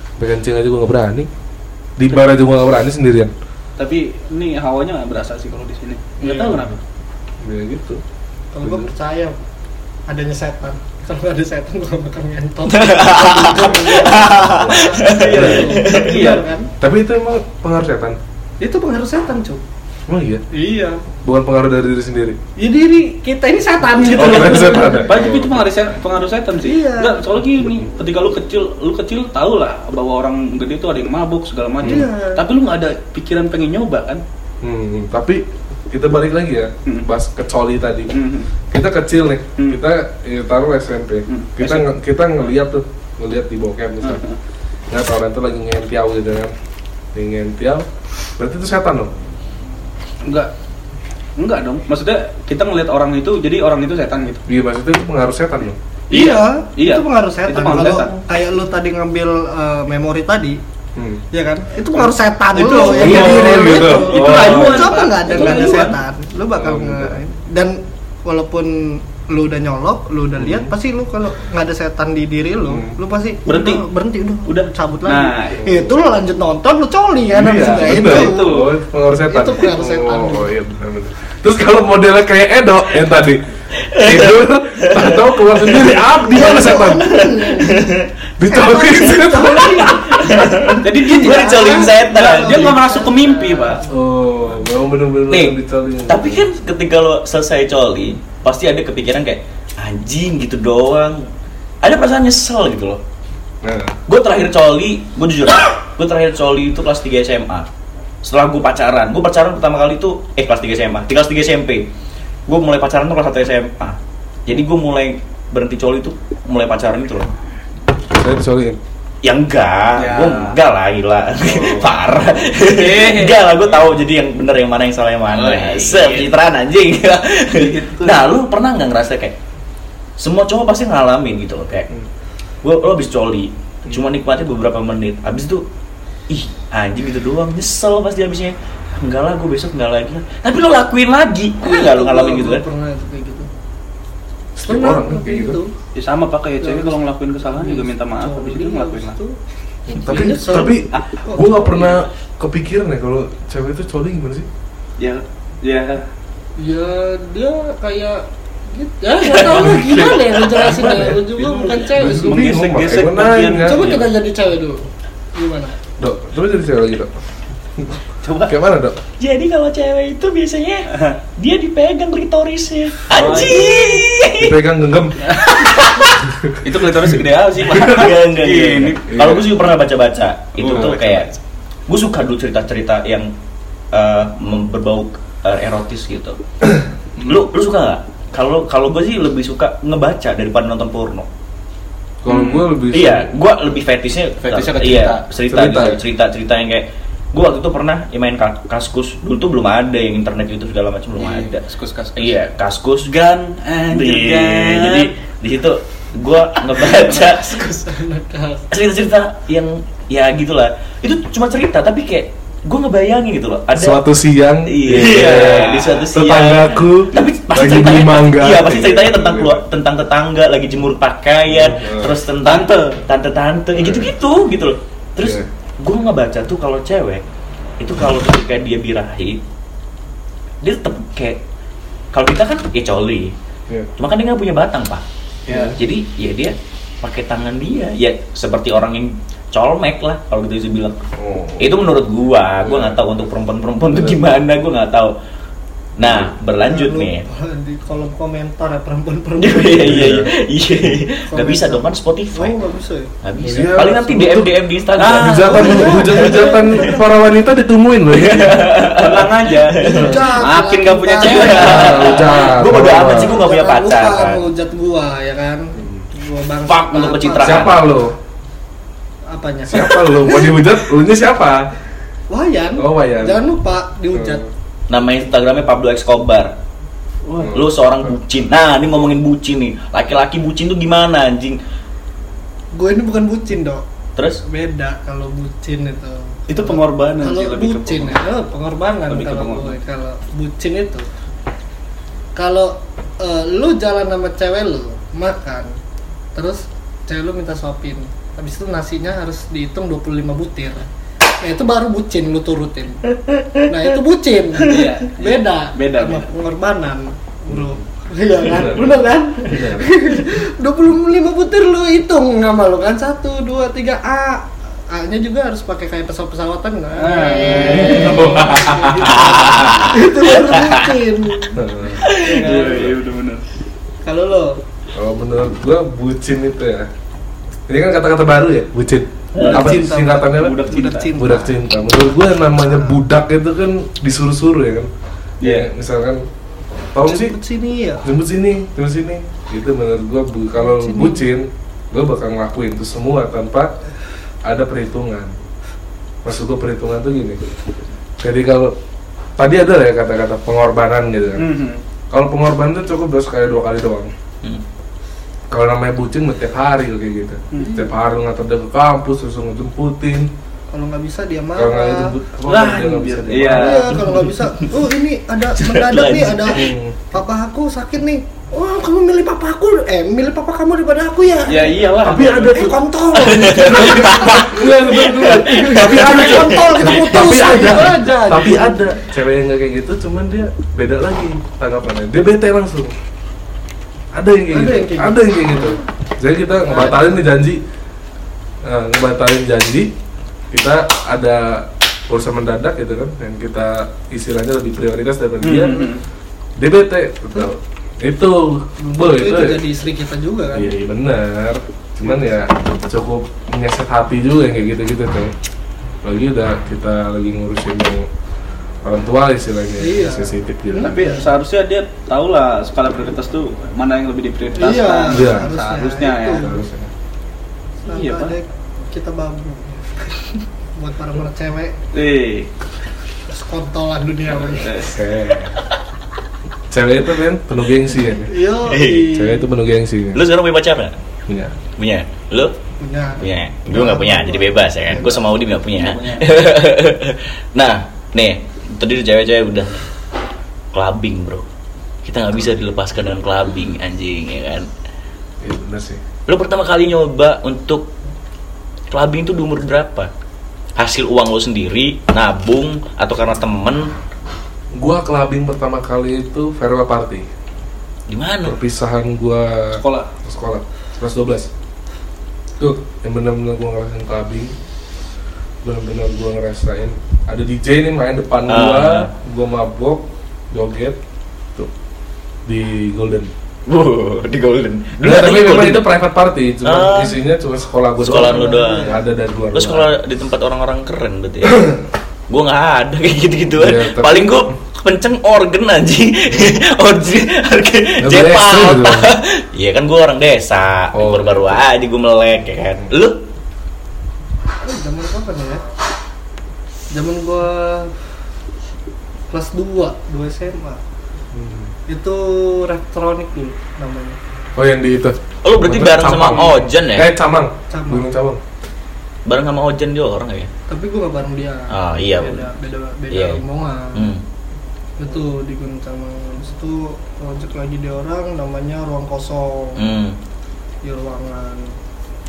Sampai kencing aja gue nggak berani di bar aja gue nggak berani sendirian Tapi ini hawanya nggak berasa sih kalau di sini. Nggak Iya. tahu kenapa. ya gitu Kalau gue percaya adanya setan. Kalau nggak ada setan gue gak bakal ngentot. Iya, kan? tapi itu emang pengaruh setan Itu pengaruh setan, Cuk. Emang iya Iya. bukan pengaruh dari diri sendiri Ya diri kita ini setan gitu. Oh, kita setan. Pak, itu pengaruh setan, pengaruh setan sih. Iya. Enggak, soalnya gini, ketika lu kecil, lu kecil tau lah bahwa orang gede itu ada yang mabuk segala macam. Iya. Tapi lu nggak ada pikiran pengen nyoba kan? hmm, tapi kita balik lagi ya Hmm. bahas kecoli tadi Hmm. kita kecil nih Hmm. kita ya, taruh SMP Hmm. kita nge- kita ngeliat tuh ngeliat di bokep misalnya Hmm. nggak orang tuh lagi ngentiau gitu kan lagi ngentiau berarti itu setan loh Enggak. Enggak dong. Maksudnya kita ngelihat orang itu jadi orang itu setan gitu. iya maksudnya itu pengaruh setan loh Iya, Iya. itu pengaruh setan. Itu pengaruh Kalau setan. kayak lu tadi ngambil eh, memori tadi, hmm. ya kan? Itu pengaruh setan Itu- lu yang oh, diri lu gitu. itu. Itu rayuan, Coba Pak. nggak ada Itu nggak ada setan, lu bakal Oh, nge- gitu. dan walaupun lu udah nyolok, lu udah lihat, Hmm. pasti lu kalau nggak ada setan di diri lu, Hmm. lu pasti Berhenti. udah, berhenti udah, Udah. cabut Nah, lagi. itu lu lanjut nonton, lu coli kan? Iya, itu. itu. Oh, itu pengaruh setan. Itu pengaruh setan. Oh, iya benar-benar. Terus kalau modelnya kayak Edo yang tadi tidur atau keluar sendiri, ah di mana setan? Dicolok setan. Jadi dia Gua dicolin setan. Nggak, Dia nggak masuk ke mimpi, Pak. Oh, memang bener-bener nih dicolin. tapi kan ketika lo selesai coli pasti ada kepikiran kayak anjing gitu doang. Ada perasaan nyesel gitu loh. Nah, gue terakhir coli gue jujur gue terakhir coli itu kelas 3 SMA setelah gue pacaran gue pacaran pertama kali itu eh kelas 3 SMA di kelas 3 SMP gue mulai pacaran tuh kelas 1 SMA jadi gue mulai berhenti coli itu mulai pacaran itu loh. Saya dicolin. Ya enggak Ya. gue enggak lah gila parah Eh. enggak lah gue tahu jadi yang bener yang mana yang salah yang mana Oh, iya. Anjing Gitu. nah lu pernah nggak ngerasa kayak semua cowok pasti ngalamin gitu loh kayak Hmm. gue lo habis coli cuma nikmati beberapa menit habis itu ih anjing gitu doang nyesel pasti habisnya enggak lah gue besok enggak lagi tapi lo lakuin lagi pernah nggak lo ngalamin gitu kan Pernah itu kayak gitu. Setiap Pernah orang kan kayak gitu. Ya sama Pak kayak cewek kalau ngelakuin kesalahan juga minta maaf habis itu ngelakuin lah. Tapi Nyesel. tapi Ah. gue nggak pernah kepikiran ya kalau cewek itu coli gimana sih? Ya ya Ya dia kayak gitu. Ya nggak tahu lah gimana ya ngejelasin ya. Lu juga bukan cewek sih. Menggesek-gesek. Coba kita jadi cewek dulu. Gimana? Dok, coba jadi cewek lagi dok. coba Kayak mana dok? jadi kalau cewek itu biasanya dia dipegang klitorisnya Oh, anjing Dipegang genggam. itu klitoris segede apa sih enggak enggak Ini. Kalau gue juga pernah baca-baca, itu Oh, tuh baca-baca. kayak gue suka dulu cerita-cerita yang eh, mem- berbau eh, erotis gitu. lu lu suka nggak? Kalau kalau gue sih lebih suka ngebaca daripada nonton porno. Kalau gue lebih Iya, gue lebih fetisnya Fetisnya ke Iya, cerita Cerita. gitu, cerita-cerita yang kayak gue waktu itu pernah ya main ka- kaskus dulu tuh belum ada yang internet YouTube segala macam belum ada. Kaskus kaskus. Iya, kaskus gan. Iya. Jadi di situ gue ngebaca cerita-cerita yang ya gitulah itu cuma cerita tapi kayak gue ngebayangin gitu loh ada Suatu siang, Iya, di suatu siang. tetanggaku Tapi pasti lagi ceritanya, mangga. Iya, pasti ceritanya tentang keluar, tentang tetangga lagi jemur pakaian, Hmm. terus tentang tante, tante, ya gitu-gitu gitu loh. Terus Iya. Gue ngebaca tuh kalau cewek itu kalau ketika dia birahi, dia tetap kayak kalau kita kan ya coli, Iya. cuma kan dia nggak punya batang pak. Iya. Jadi ya dia pakai tangan dia, ya seperti orang yang colmek lah kalau gitu bisa bilang. Oh. Itu menurut gua, gua nggak tahu untuk perempuan-perempuan tuh gimana, gua nggak tahu. Nah, berlanjut Lu nih. di kolom komentar ya perempuan-perempuan Iya iya iya. Iya. Gak bisa dong kan Spotify. oh nggak bisa ya Gak bisa. Iya, Paling nanti DM DM di Instagram. Ah, Hujatan, hujatan para wanita ditungguin loh ya. Tenang aja. Makin gak punya cewek. Hujat. Gua bodo amat sih, gua gak punya pacar. lupa kan. hujat gua ya kan gua bang Fuck untuk pencitraan. Siapa lo? apanya Siapa lo? Mau dihujat? Lu nya siapa? Wayan Oh, Wayan. jangan lupa dihujat Nama Instagramnya Pablo Escobar. Lu seorang bucin. Nah, ini ngomongin bucin nih. Laki-laki bucin tuh gimana anjing? gue ini bukan bucin dok Terus beda kalau bucin itu Itu pengorbanan kalau sih lebih ke bucin ya pengorbanan. oh, pengorbanan Lebih ke kalau pengorbanan. gue kalau bucin itu kalau eh, lu jalan sama cewek lu makan terus cewek lu minta suapin habis itu nasinya harus dihitung 25 butir Nah, itu baru bucin lu turutin. Nah, itu bucin. Iya. Beda. Beda, sama beda. pengorbanan, Bro. Iya kan? Benar. Bener kan? Benar. 25 butir lu hitung sama lu kan 1 2 3 A. A-nya juga harus pakai kayak pesawat-pesawatan kan? Ah. itu baru bucin. Iya, iya udah bener. Kalau lo Kalau menurut gua bucin itu ya. Ini kan kata-kata baru ya, bucin. Budak Apa cinta. singkatannya? Budak cinta. Budak cinta. Budak cinta. Menurut gua namanya budak itu kan disuruh-suruh ya kan. Iya. Misalkan tolong sih jemput sini ya. jemput sini, jemput sini. Itu menurut gua bu- kalau bucin, gua bakal ngelakuin itu semua tanpa ada perhitungan. Maksud gua perhitungan tuh gini. Jadi kalau tadi ada lah ya kata-kata pengorbanan gitu kan. Mhm. Kalau pengorbanan itu cukup sekali dua kali doang. Hmm. Kalau namanya bucin mah tiap hari kayak gitu. Hmm. Tiap hari ngantar dia ke kampus terus ngejemputin. Kalau nggak bisa dia Kalau nggak marah. Lah, dia nggak bisa dia Iya. marah. Iya, kalau nggak bisa. Oh, ini ada mendadak nih, ada papa aku sakit nih. Oh, kamu milih papa aku, eh milih papa kamu daripada aku ya? Ya iyalah. Tapi ada Eh, kontol. Iya. Tapi ada kontol kita putus. Tapi ada. Tapi ada cewek yang nggak kayak gitu, cuman dia beda lagi tanggapannya. Dia bete langsung. Ada yang kayak Ada gitu. yang kayak Ada yang kayak gitu. Jadi kita ngebatalin nih janji. Nah, ngebatalin janji. Kita ada urusan mendadak gitu kan, yang kita istilahnya lebih prioritas daripada dia. Mhm. Dia bete. Betul. Itu, boy, itu itu. jadi istri kita juga kan? Iya iya, bener Cuman ya cukup menyeset hati juga yang kayak gitu-gitu tuh Lagi udah kita lagi ngurusin yang orang tua istilahnya Iya. sensitif gitu Tapi seharusnya dia tahu lah skala prioritas tuh mana yang lebih diprioritaskan. Iya, Iya. Seharusnya ya. Itu. Harusnya. Sampai Iya, Pak. kita babu. Buat para para cewek, Eh, sekontolan dunia ini. eh, Oke Cewek itu kan penuh gengsi ya Yo, Cewek itu penuh gengsi kan? Lu sekarang punya pacar nggak? Punya Punya. Lu? punya. Punya. Gue nggak punya, jadi bebas ya kan. Gue sama Udi nggak punya. Nggak punya. nah, nih tadi tuh cewek-cewek udah clubbing bro. Kita nggak bisa dilepaskan dengan clubbing anjing ya kan. Iya bener sih Lu pertama kali nyoba untuk clubbing itu di umur berapa? Hasil uang lo sendiri, nabung, atau karena temen? Gua clubbing pertama kali itu farewell party Di mana? Perpisahan gua sekolah. sekolah kelas 12 tuh yang benar-benar gua ngerasain clubbing benar-benar gua ngerasain ada DJ nih main depan gua Ah. gua mabok joget tuh di Golden Wuh, di Golden. Dulu Nggak, tapi memang itu private party cuma Ah. isinya cuma sekolah gua Sekolah lu doang. Nggak ada dari luar Lu sekolah di tempat orang-orang keren berarti ya? gue nggak ada kayak gitu-gituan. Iya, tapi- Paling gue kenceng organ anjing. organ ekstrim gitu. Iya kan gue orang desa. Oh. Baru-baru aja gue melek ya kan. Lu? Zaman kapan ya? Zaman gua kelas 2, 2 SMA. Hmm. Itu elektronik dulu namanya. oh yang di itu Oh, lu berarti bareng sama. Ojan ya? eh Camang Camang. Gunung Camang bareng sama Ojan dia orang ya tapi gue gak bareng dia Ah, iya. beda beda beda Iya. rombongan hmm. itu di Gunung Camang habis itu project lagi di orang namanya ruang kosong Hmm. di ruangan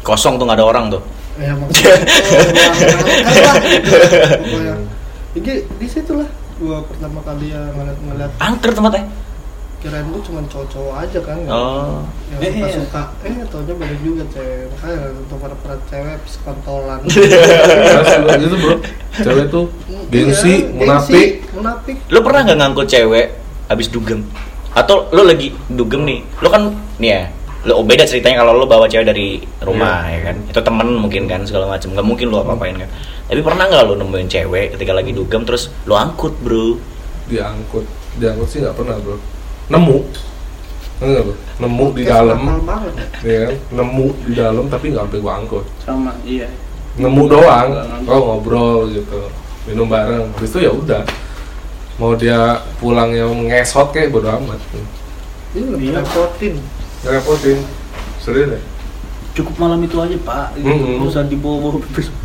kosong tuh nggak ada orang tuh ya maksudnya. Pokoknya jadi di situ lah. Gua pertama kali ya ngeliat ngeliat. Angker tempatnya kirain tuh cuma cowok-cowok aja kan yang, oh. Yang Eh, suka iya. suka. Eh taunya banyak juga cewek makanya untuk para para cewek sekontolan. Juga gitu bro cewek tuh gengsi Iya, munafik. munafik. Lu pernah nggak ngangkut cewek habis dugem? Atau lu lagi dugem nih? Lu kan nih ya lu oh, beda ceritanya kalau lu bawa cewek dari rumah ya kan? Itu temen mungkin kan segala macam nggak mungkin lu apa apain kan. Tapi pernah nggak lu nemuin cewek ketika lagi dugem terus lu angkut bro? Diangkut. Diangkut sih nggak pernah bro. Nemu. Enggak bro? Nemu di dalam. ya kan? Nemu di dalam tapi nggak sampai gua angkut. Sama iya. Nemu doang. Oh ngobrol gitu. Minum bareng. Habis itu ya udah. Mau dia pulang yang ngesot kayak bodo amat. Ini lebih Iya. repotin ngerepotin. Serius deh cukup malam itu aja pak. Mm-mm. nggak usah dibawa-bawa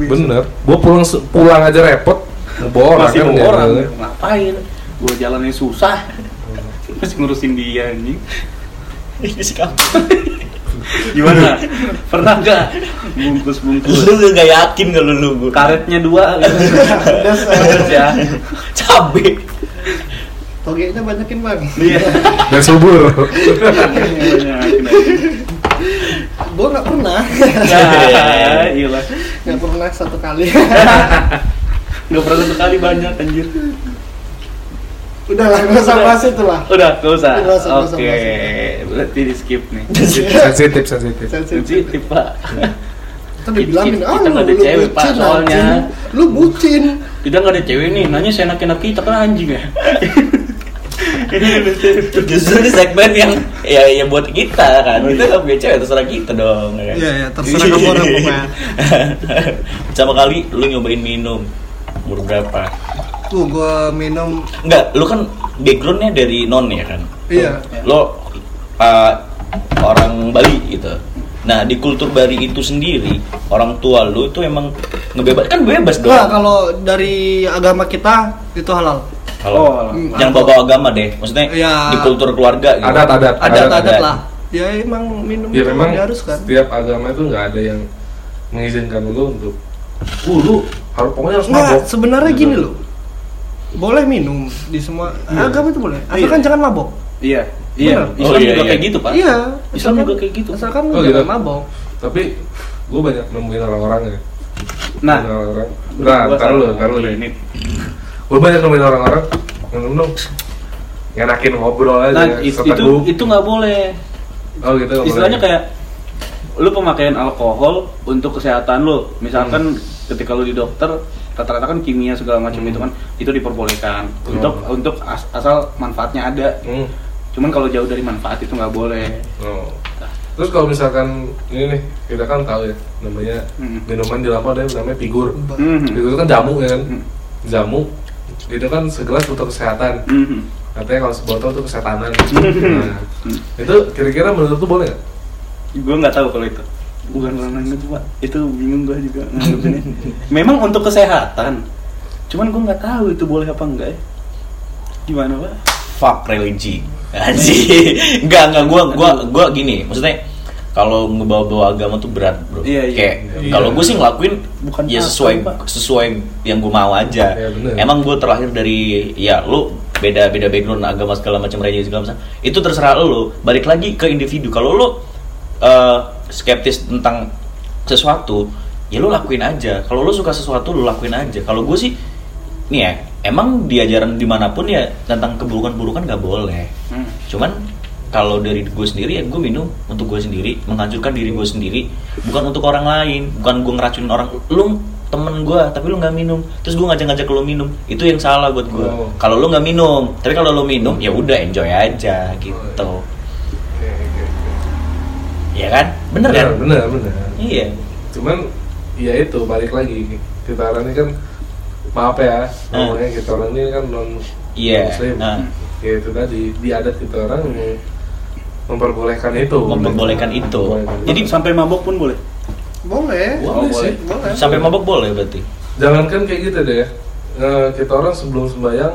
bener. Gua pulang pulang aja repot. Bawa orang masih kan bawa ya. orang. ngapain? Gua jalannya susah. Masih ngurusin dia anjing. Ini sih kamu. Gimana? Pernah nggak? Bungkus bungkus lu nggak yakin kalau lu gua karetnya dua. Gitu. Ya. Cabe togenya banyakin bang. Iya. Dan subur. Gue nggak pernah. Ya iya lah nggak pernah satu kali. Nggak pernah satu kali banyak anjir. Udah lah nggak usah bahas itu lah. Udah gak usah. Nggak usah, nggak oke nggak usah. berarti di skip nih. Sensitif. Sensitif sensitif. Pak. Kita dibilangin Kita ah nggak lu, ada cewek, Pak, bucin soalnya." lu bucin. Kita nggak ada cewek nih nanya seenak-enak kita kan anjing ya justru di segmen yang ya ya buat kita kan. Kita nggak punya cewek terserah kita dong ya kan? Iya, iya, terserah kamu orang pokoknya. pertama kali lu nyobain minum umur berapa? Tuh gue minum Enggak, lu kan backgroundnya dari non ya kan? Iya. Lo uh, orang Bali gitu. Nah di kultur Bali itu sendiri orang tua lu itu emang ngebebas kan bebas dong. Enggak, kalau dari agama kita itu halal kalau Oh, jangan bawa agama deh maksudnya Ya. di kultur keluarga gitu adat adat adat adat adat. lah ya emang minum ya itu memang diharuskan setiap agama itu nggak ada yang mengizinkan lu untuk uh lu harus pokoknya harus mabok sebenarnya Gitu. gini loh boleh minum di semua Iya. agama itu boleh Iya. asalkan jangan mabok iya iya Bener. Islam Oh, iya, juga iya. kayak gitu pak iya Islam juga kayak gitu. asalkan lu Oh, jangan gitu. mabok tapi gue banyak nemuin orang-orang ya nah orang-orang nah ntar lu ntar lu ini. Gue banyak nemuin orang-orang dong ngenakin ngobrol aja nah it- itu itu nggak boleh oh gitu nggak istilahnya boleh. kayak lu pemakaian alkohol untuk kesehatan lu misalkan ketika lu di dokter rata-rata kan kimia segala macam Hmm. itu kan itu diperbolehkan Oh. untuk untuk as- asal manfaatnya ada Hmm. cuman kalau jauh dari manfaat itu nggak boleh Oh. Terus kalau misalkan ini nih kita kan tahu ya namanya Hmm. minuman di yang namanya figur. Mhm. Figur itu kan jamu ya kan. Hmm. Jamu itu kan segelas untuk kesehatan. Mhm. Katanya kalau sebotol itu kesehatanan. Hmm. Nah, itu kira-kira menurut lu boleh nggak? gue nggak tahu kalau itu bukan orang itu pak itu bingung gue juga memang untuk kesehatan cuman gue nggak tahu itu boleh apa enggak ya gimana pak fuck religi anjing enggak enggak gua gua gua gini maksudnya kalau ngebawa-bawa agama tuh berat bro Iya, iya. kayak Iya. kalau gue sih ngelakuin Bukan ya apa, sesuai Pak. sesuai yang gue mau aja Iya, bener. emang gue terlahir dari ya lu beda beda background agama segala macam religi segala macam itu terserah lu balik lagi ke individu kalau lu eh, skeptis tentang sesuatu ya lu lakuin aja kalau lu suka sesuatu lu lakuin aja kalau gue sih nih ya emang di ajaran di mana pun ya tentang keburukan-burukan nggak boleh Hmm. cuman kalau dari gue sendiri ya gue minum untuk gue sendiri menghancurkan diri gue sendiri. Bukan untuk orang lain bukan gue ngeracunin orang. Lu temen gue tapi lu nggak minum. Terus gue ngajak-ngajak lu minum itu yang salah buat gue. Oh. kalau lu nggak minum tapi kalau lu minum ya udah enjoy aja gitu. Oke, oke. ya kan? Bener kan? Bener, bener. iya. Cuman ya itu balik lagi. Kita orang ini kan maaf ya ngomongnya kita orang ini kan non Iya, muslim. nah. Ya itu tadi di adat kita orang yang memperbolehkan itu. Memperbolehkan itu. Memperbolehkan Jadi sampai mabok pun boleh boleh Boleh boleh. sih. boleh Sampai mabok boleh berarti. Jangankan kayak gitu deh ya. Eh, kita orang sebelum sembahyang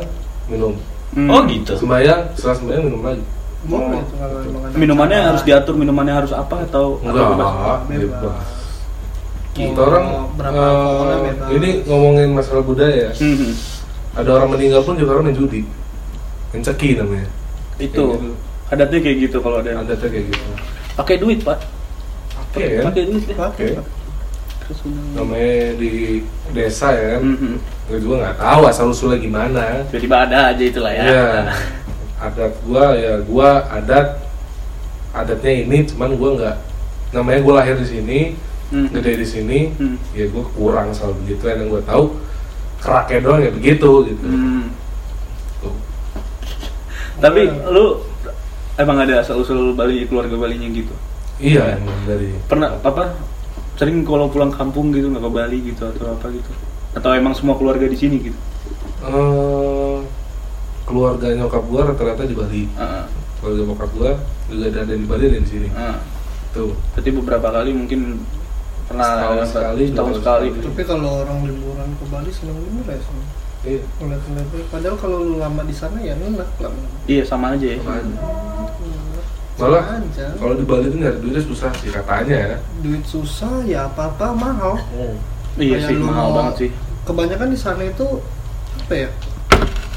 minum. Hmm. Oh gitu. Sembahyang, setelah sembahyang minum lagi. boleh itu ada Minumannya harus diatur, minumannya harus apa atau Enggak, atau bebas? Kita orang eh, bebas. ini ngomongin masalah budaya ya. Hmm. Ada orang meninggal pun juga orang main judi. Main ceki namanya. Itu gitu. Adatnya kayak gitu kalau ada yang Ada tuh kayak gitu. pakai duit pak, Oke ya. pakai duit ya. Pakai. Terus Namanya di desa ya kan. Hmm, hmm. Gue juga nggak tahu asal usulnya gimana. Tiba-tiba ada aja itulah ya. Iya. Adat gua ya gua adat adatnya ini cuman gua nggak namanya gua lahir di sini Hmm. gede di sini Hmm. ya gua kurang soal begitu yang gua tahu keraknya doang ya begitu gitu Hmm. Tuh. Tapi lu emang ada asal usul Bali keluarga Balinya gitu? iya emang dari Pernah apa? Sering kalau pulang kampung gitu nggak ke Bali gitu atau apa gitu? Atau emang semua keluarga di sini gitu? eh, keluarga nyokap gua rata-rata di Bali Heeh. keluarga bokap gua juga ada, ada di Bali ada di sini Heeh. tuh Berarti beberapa kali mungkin pernah Setahun sekali, setahun dua sekali. tahun tapi kalau orang liburan ke Bali seneng bener ya iya padahal kalau lu lama di sana ya enak lah Iya sama aja ya. sama aja. Sama malah aja. kalau di Bali tuh nyari duitnya susah sih katanya ya duit susah ya apa-apa mahal Iya Kayak sih mahal banget sih. kebanyakan di sana itu apa ya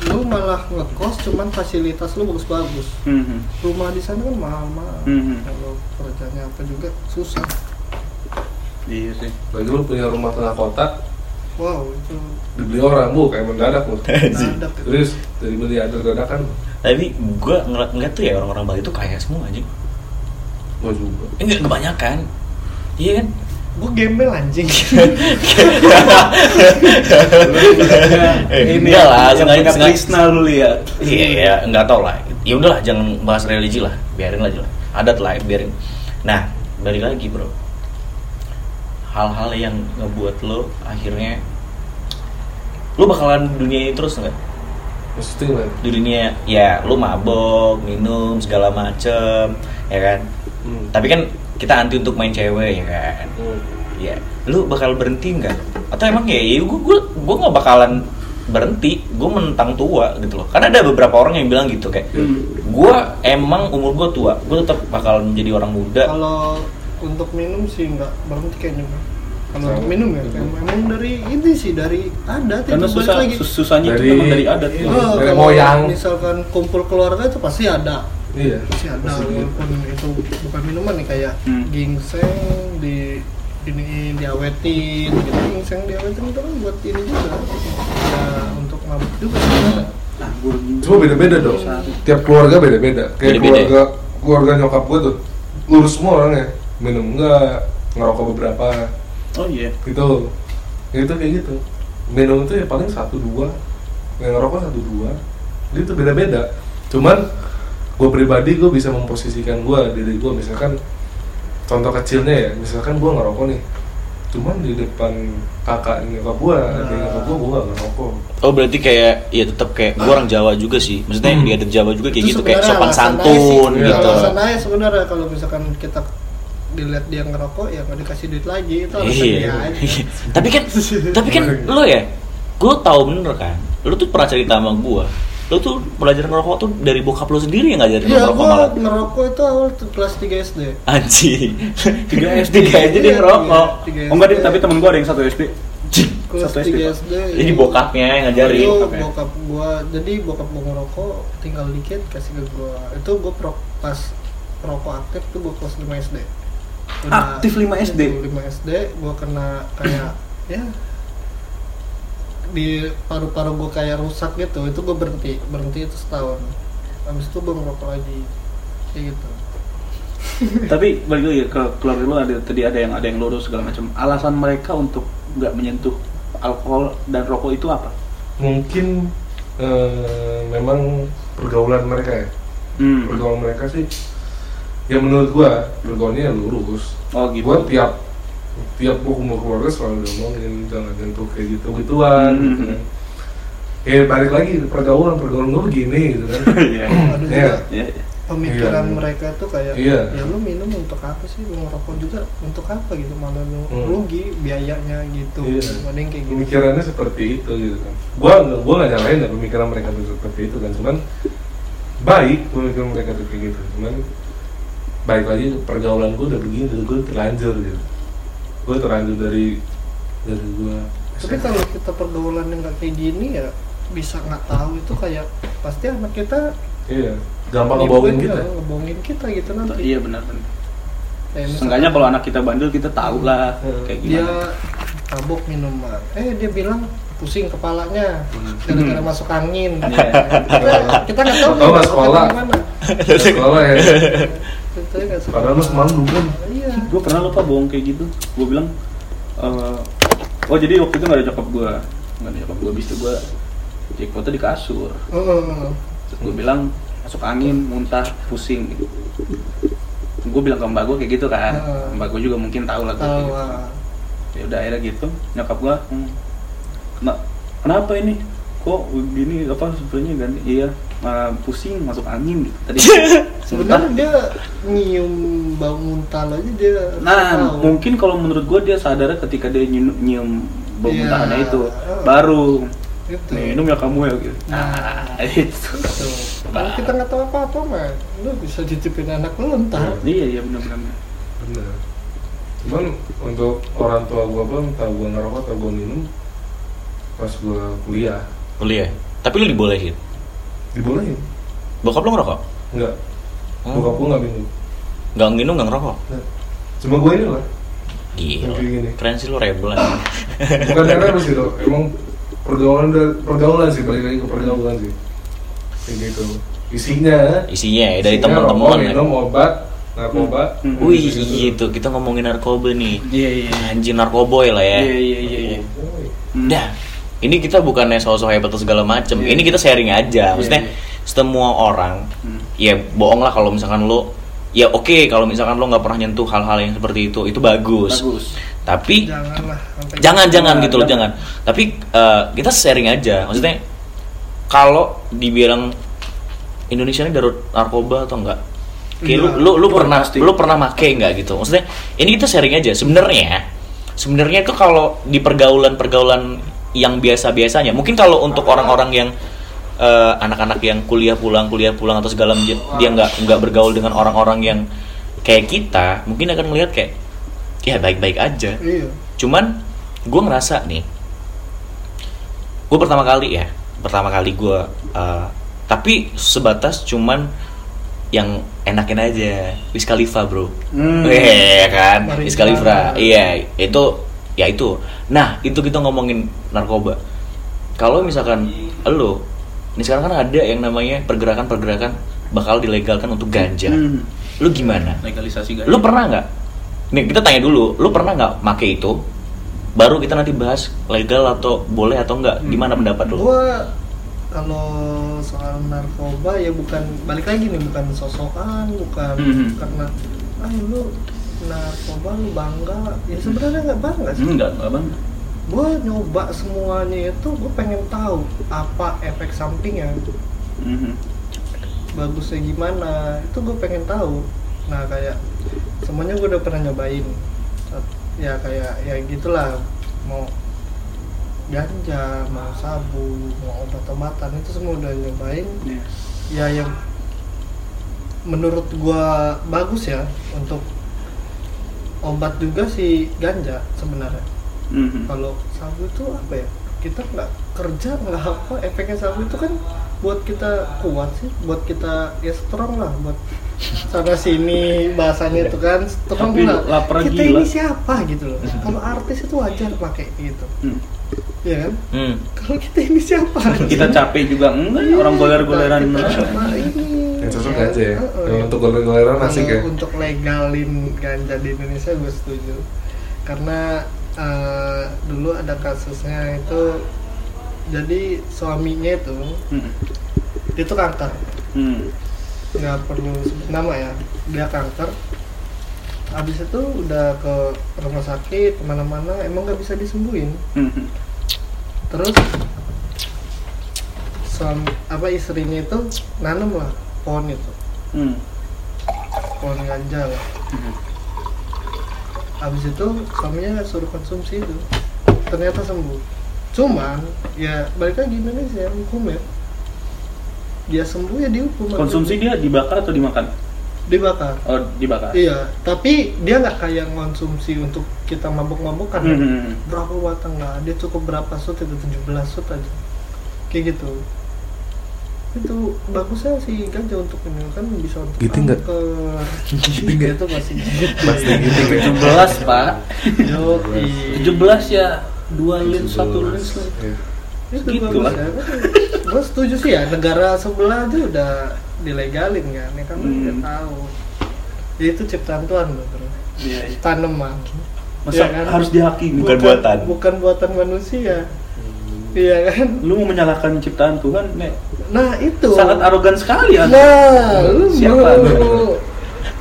lu malah ngekos cuman fasilitas lu bagus-bagus Hmm, hmm. rumah di sana kan mahal-mahal Hmm. kalau kerjanya apa juga susah Iya sih. lagi lu punya rumah tengah kota wow itu dibeli orang bu kayak mendadak bu terus dari beli ada dadakan Tapi gua ngeliat ngeliat tuh ya orang-orang Bali tuh kaya semua anjing. gua juga Enggak kebanyakan. Iya kan? gua gembel anjing Eh, Ini enggak lah, yang sengaja- Krishna lu lihat. Iya, iya, nggak tau lah. Ya udahlah, jangan bahas religi lah, biarin aja lah. Adat lah, biarin. Nah, balik lagi bro. Hal-hal yang ngebuat lo akhirnya lo bakalan dunia ini terus nggak? maksudnya gimana Di dunia ya lo mabok, minum segala macem, ya kan? hmm. Tapi kan kita anti untuk main cewek ya kan? Hmm. Ya, lu bakal berhenti nggak? Atau emang ya, ya gue gue gue nggak bakalan berhenti, gue mentang tua gitu loh. Karena ada beberapa orang yang bilang gitu kayak, Hmm. gue emang umur gue tua, gue tetap bakal menjadi orang muda. kalau untuk minum sih nggak berhenti kayaknya Bang. kalau untuk minum ya em- emang dari ini sih dari adat Karena itu balik susah, lagi. sus- susahnya itu Dari- memang dari adat. Iya. Oh, Dari kalau moyang. misalkan kumpul keluarga itu pasti ada. Iya. Pasti ada Pasti. walaupun itu bukan minuman nih kayak Hmm. ginseng di ini diawetin gitu. Ginseng diawetin itu kan buat ini juga. Ya untuk mabuk juga sebenarnya Nah, gue cuma beda-beda dong. Tiap keluarga beda-beda. Kayak Beda-beda. ya? keluarga keluarga nyokap gua tuh lurus semua orangnya minum enggak ngerokok beberapa Oh iya. gitu ya itu kayak gitu minum itu ya paling satu dua yang ngerokok satu dua itu beda-beda cuman gue pribadi gue bisa memposisikan gue diri gue misalkan contoh kecilnya ya misalkan gue ngerokok nih cuman di depan kakak nyokap gue ada nyokap gue gue gak ngerokok Oh berarti kayak ya tetap kayak gue orang Jawa juga sih. Maksudnya Hmm. di adat Jawa juga kayak Itu gitu kayak sopan santun sih. gitu. alasan aja sebenarnya kalau misalkan kita dilihat dia ngerokok ya nggak dikasih duit lagi itu alasan dia Iya. aja tapi kan tapi kan lo ya, gue tahu bener kan. Lo tuh pernah cerita sama gue. Lo tuh belajar ngerokok tuh dari bokap lo sendiri yang ngajarin lo Iya, ngerokok malah. ngerokok itu awal tuh kelas 3 SD. Anjing. Tiga SD. Tiga SD dia Iya, ngerokok. Oh enggak tapi temen gue ada yang satu SD. Kelas Satu SD, 3. Jadi bokapnya yang ngajarin. Itu bokapnya. bokap gua. Jadi bokap gua ngerokok tinggal dikit kasih ke gua. Itu gua pro, pas rokok aktif tuh gua kelas 5 SD. Aktif 5 SD? 5 SD gua kena kayak ya di paru-paru gua kayak rusak gitu. Itu gua berhenti. Berhenti itu setahun. Habis itu gua ngerokok lagi. Kayak gitu. Tapi balik lagi ke keluarga lu ada tadi ada yang ada yang lurus segala macam. Alasan mereka untuk nggak menyentuh alkohol dan rokok itu apa? mungkin eh, memang pergaulan mereka ya Hmm. pergaulan mereka sih ya menurut gua pergaulannya ya lurus Oh gitu. gua tiap tiap gua kumpul keluarga selalu ngomongin jangan nyentuh kayak gitu gituan Hmm. gitu kan ya balik lagi pergaulan pergaulan gua begini gitu kan Iya. Ada Iya. Iya. pemikiran Iya. mereka tuh kayak Iya. ya lu minum untuk apa sih lu ngerokok juga untuk apa gitu malah lu Hmm. rugi biayanya gitu Iya. ada yang kayak gitu pemikirannya seperti itu gitu kan gua nggak gua nggak nyalain ya pemikiran mereka tuh seperti itu kan cuman baik pemikiran mereka tuh kayak gitu cuman baik lagi pergaulan gua udah begini gua terlanjur gitu gua terlanjur dari dari gua tapi kalau kita pergaulannya nggak kayak gini ya bisa nggak tahu itu kayak pasti anak kita iya gampang ngebohongin kita ya, ngebohongin kita gitu nanti iya benar benar misalkan Seenggaknya kalau anak kita bandel kita tahu lah Hmm. kayak dia gimana. tabuk minuman eh dia bilang pusing kepalanya Hmm. gara-gara masuk angin Iya. kita kita nggak tahu Tahu nih nggak masuk sekolah? sekolah ya Padahal lu semalam dugem iya. Gue pernah lupa bohong kayak gitu. Gue bilang eh, oh jadi waktu itu nggak ada nyokap gue nggak ada nyokap gue itu gue cek foto di kasur. Heeh. terus gue bilang masuk angin muntah pusing. Gitu gue bilang ke mbak gue kayak gitu kan. Heeh. mbak gue juga mungkin tahu lah tahu gitu. ah. ya udah akhirnya gitu. Nyokap gue hmm, "Kena- kenapa ini? Kok gini apa sebenarnya ganti? Iya ah, pusing masuk angin gitu tadi sebenarnya dia nyium bau muntah aja dia Nah, tahu. mungkin kalau menurut gue dia sadar ketika dia nyium, nyium bau Iya. muntahannya itu, Oh. baru Gitu. minum ya kamu ya gitu. Nah. Nah, itu. Kalau kita nggak tahu apa-apa mah lu bisa cicipin anak lu entar Iya, iya benar-benar. bener cuman untuk orang tua gua pun tahu gua ngerokok atau gua minum pas gua kuliah kuliah tapi lu dibolehin dibolehin bokap lu ngerokok enggak Oh. bokap gua nggak minum nggak minum nggak ngerokok Nah, cuma gua ini lah Gila, keren sih lu rebel aja. bukan yang harus gitu emang pergaulan pergaulan sih balik lagi ke pergaulan sih kayak gitu isinya Isinya ya dari isinya teman-teman rokok, ya. minum obat narkoba Hmm. Wih, Gitu. gitu. Kita ngomongin narkoba nih. Iya, iya. Anjing narkoboy lah ya. Iya, iya, iya, iya. Hmm. Dah. Ini kita bukannya sosok hebat atau segala macem. Iya. Ini kita sharing aja. Maksudnya Iya, semua orang Hmm. ya bohong lah kalau misalkan lo ya oke kalau misalkan lo nggak pernah nyentuh hal-hal yang seperti itu itu bagus. Bagus. Tapi janganlah jangan jangan Jangan, gitu loh jangan. Tapi eh, kita sharing aja. Maksudnya kalau dibilang Indonesia ini darurat narkoba atau enggak? Kayak lu, lu lu pernah pasti. lu pernah make nggak gitu? Maksudnya ini kita sharing aja. Sebenarnya sebenarnya itu kalau di pergaulan-pergaulan yang biasa-biasanya, mungkin kalau untuk orang-orang yang eh, anak-anak yang kuliah pulang kuliah pulang atau segala dia nggak nggak bergaul dengan orang-orang yang kayak kita, mungkin akan melihat kayak ya baik-baik aja. Iya. Cuman gue ngerasa nih gue pertama kali ya pertama kali gue uh, tapi sebatas cuman yang enakin aja. Wiz Khalifa bro. Hmm. Weh, kan. Wiz Khalifa. Iya itu ya itu. Nah itu kita ngomongin narkoba. Kalau misalkan lo ini sekarang kan ada yang namanya pergerakan-pergerakan bakal dilegalkan untuk ganja. Hmm. lu gimana? Legalisasi ganja. lu pernah nggak? Nih kita tanya dulu. Lu pernah nggak make itu? Baru kita nanti bahas legal atau boleh atau enggak gimana pendapat lu? Gua kalau soal narkoba ya bukan balik lagi nih bukan sosokan bukan Mhm. karena ah lu narkoba lu bangga. Ya sebenarnya nggak bangga sih. Enggak, enggak bang. gue nyoba semuanya itu gue pengen tahu apa efek sampingnya. Mhm. bagusnya gimana itu gue pengen tahu. Nah kayak semuanya gue udah pernah nyobain. Ya kayak ya gitulah. Mau ganja mau sabu mau obat-obatan itu semua udah nyobain. Iya. ya yang menurut gua bagus ya untuk obat juga si ganja sebenarnya. Mhm. kalau sabu itu apa ya? Kita nggak kerja nggak apa. Efeknya sabu itu kan buat kita kuat sih buat kita ya strong lah buat sana sini bahasanya itu kan strong lah. lapar kita gila. ini siapa gitu loh. Kalau artis itu wajar pakai gitu. Hmm. ya kan? Hmm. kalau kita ini siapa? Kita capek juga. Enggak orang goler-goleran. Cuma ini cocok ya. aja ya Heeh. Kalau untuk goler-goleran asik Kalau ya untuk legalin ganja di Indonesia gue setuju karena eh, dulu ada kasusnya itu jadi suaminya itu Hmm. dia tuh kanker Hmm. nggak perlu sebut nama ya dia kanker habis itu udah ke rumah sakit ke mana-mana emang nggak bisa disembuhin Mhm. terus suami apa istrinya itu nanam lah pohon itu Hmm. pohon ganja lah Hmm. habis itu suaminya suruh konsumsi itu ternyata sembuh cuman ya balik lagi Indonesia hukum ya dia sembuh ya dihukum Konsumsi dia dibakar atau dimakan? dibakar Oh, dibakar. iya tapi dia nggak kayak konsumsi untuk kita mabuk-mabukan ya. Hmm. berapa batang nggak dia cukup berapa shoot itu 17 shoot aja kayak gitu itu bagusnya sih ganja untuk ini kan bisa untuk Giting nggak? kanker. Giting nggak? itu masih Pasti gitu kan. 17, Pak. Yoi. 17 ya, 2 lins, 1 lins lah. Iya. itu lah. ya gue setuju sih ya negara sebelah aja udah dilegalin kan ya kan Hmm. udah tahu ya, itu ciptaan Tuhan loh bro Iya, iya. tanaman Masa Iya kan? harus dihakimi? Bukan buatan. bukan buatan manusia iya kan Lu mau menyalahkan ciptaan Tuhan, Nek? Nah itu Sangat arogan sekali ya. Nah, lu Siapa? mau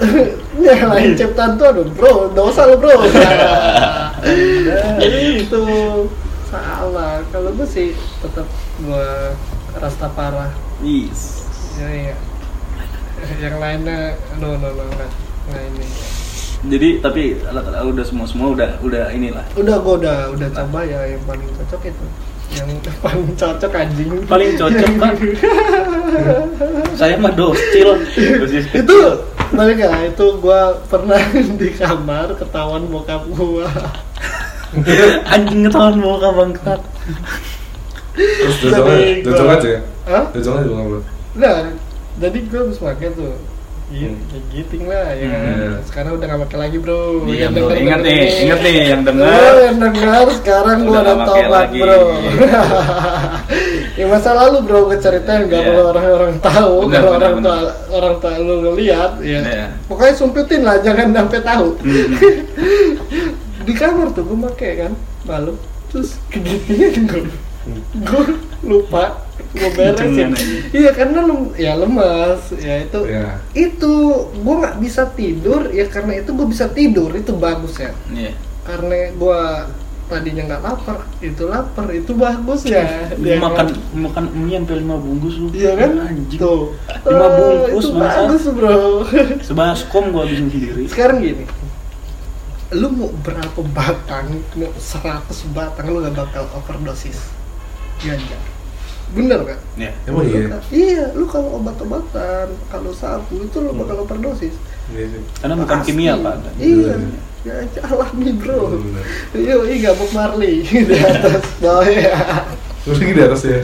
nyalain ciptaan tuh aduh bro, dosa lu bro. Nah, itu salah. Kalau gue sih tetap gue rasta parah. Yes. Ya, iya. Yang lainnya, no no no nggak nggak ini. Jadi tapi udah semua semua udah udah inilah. Udah gue udah udah coba ya yang paling cocok itu. Yang paling cocok anjing. Paling cocok kan. Saya mah docil. Dosis itu balik ya itu gua pernah di kamar ketahuan bokap gua anjing ketahuan mau bangkat. Terus dojongnya, gua- dojongnya aja ya? Dojongnya juga belum. Nah, jadi gue habis pakai tuh giting lah ya kan. Hmm. Sekarang udah gak pakai lagi bro Iya, Yang bro. denger- Ingat denger nih, ingat nih yang Oh, dengar. yang denger sekarang Udah udah nggak pakai tobat lagi. bro Ya masa lalu bro gue ceritain gak Iya. perlu orang-orang tahu Benar, Kalau benar, orang tua orang tua lu ngeliat ya Iya. Pokoknya sumpitin lah jangan sampai tahu Hmm. Di kamar tuh gue pakai kan malam Terus kegitingan gue Gue lupa gue beresin aja. Iya karena lem, ya lemas ya itu Iya. itu gue nggak bisa tidur ya karena itu gue bisa tidur itu bagus ya Iya. karena gue tadinya nggak lapar itu lapar itu bagus ya Dia makan kan- makan mie sampai 5 bungkus lu. iya kan Anjing. tuh Lima Ah, bungkus, itu bagus bro Sebaskom gua habisin sendiri. sekarang gini lu mau berapa batang mau 100 batang lu gak bakal overdosis ganja bener kan Iya. Emang iya? iya lu kalau obat-obatan kalau sabu itu lu bakal overdosis Iya sih. Karena bukan Pasti. kimia, Pak. Iya. Ya alami bro. Yo, iya Bob Marley di atas bawah ya. Terus lagi di atas ya?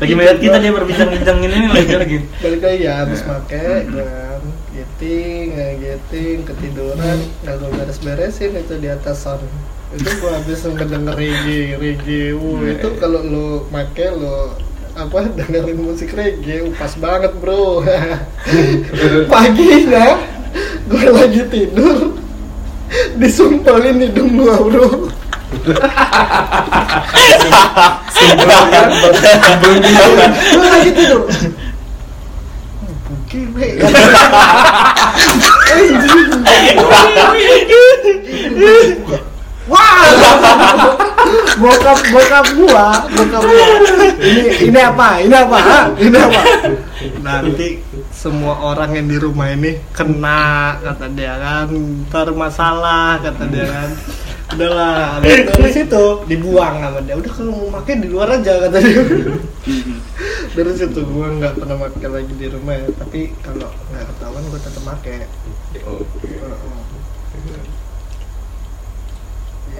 Lagi melihat kita dia berbincang-bincang ini nih lagi lagi. Balik lagi ya, habis make kan, giting, nggak giting, ketiduran, nggak gue beres-beresin itu di atas sound. Itu gue habis ngedenger reggae, reggae. Uh, itu kalau lu make lu apa dengerin musik reggae, pas banget bro. Paginya gue lagi tidur, disumpelin hidung gua bro. gue lagi tidur Gile. Wah, bokap bokap gua, bokap gua. Ini ini apa? Ini apa? Ini apa? Nanti semua orang yang di rumah ini kena kata dia kan, ntar masalah kata dia kan. Udahlah, dari situ dibuang sama dia. Udah kalau mau pakai di luar aja kata dia. dari situ gua nggak pernah pakai lagi di rumah ya tapi kalau nggak ketahuan gua tetap pakai Oh.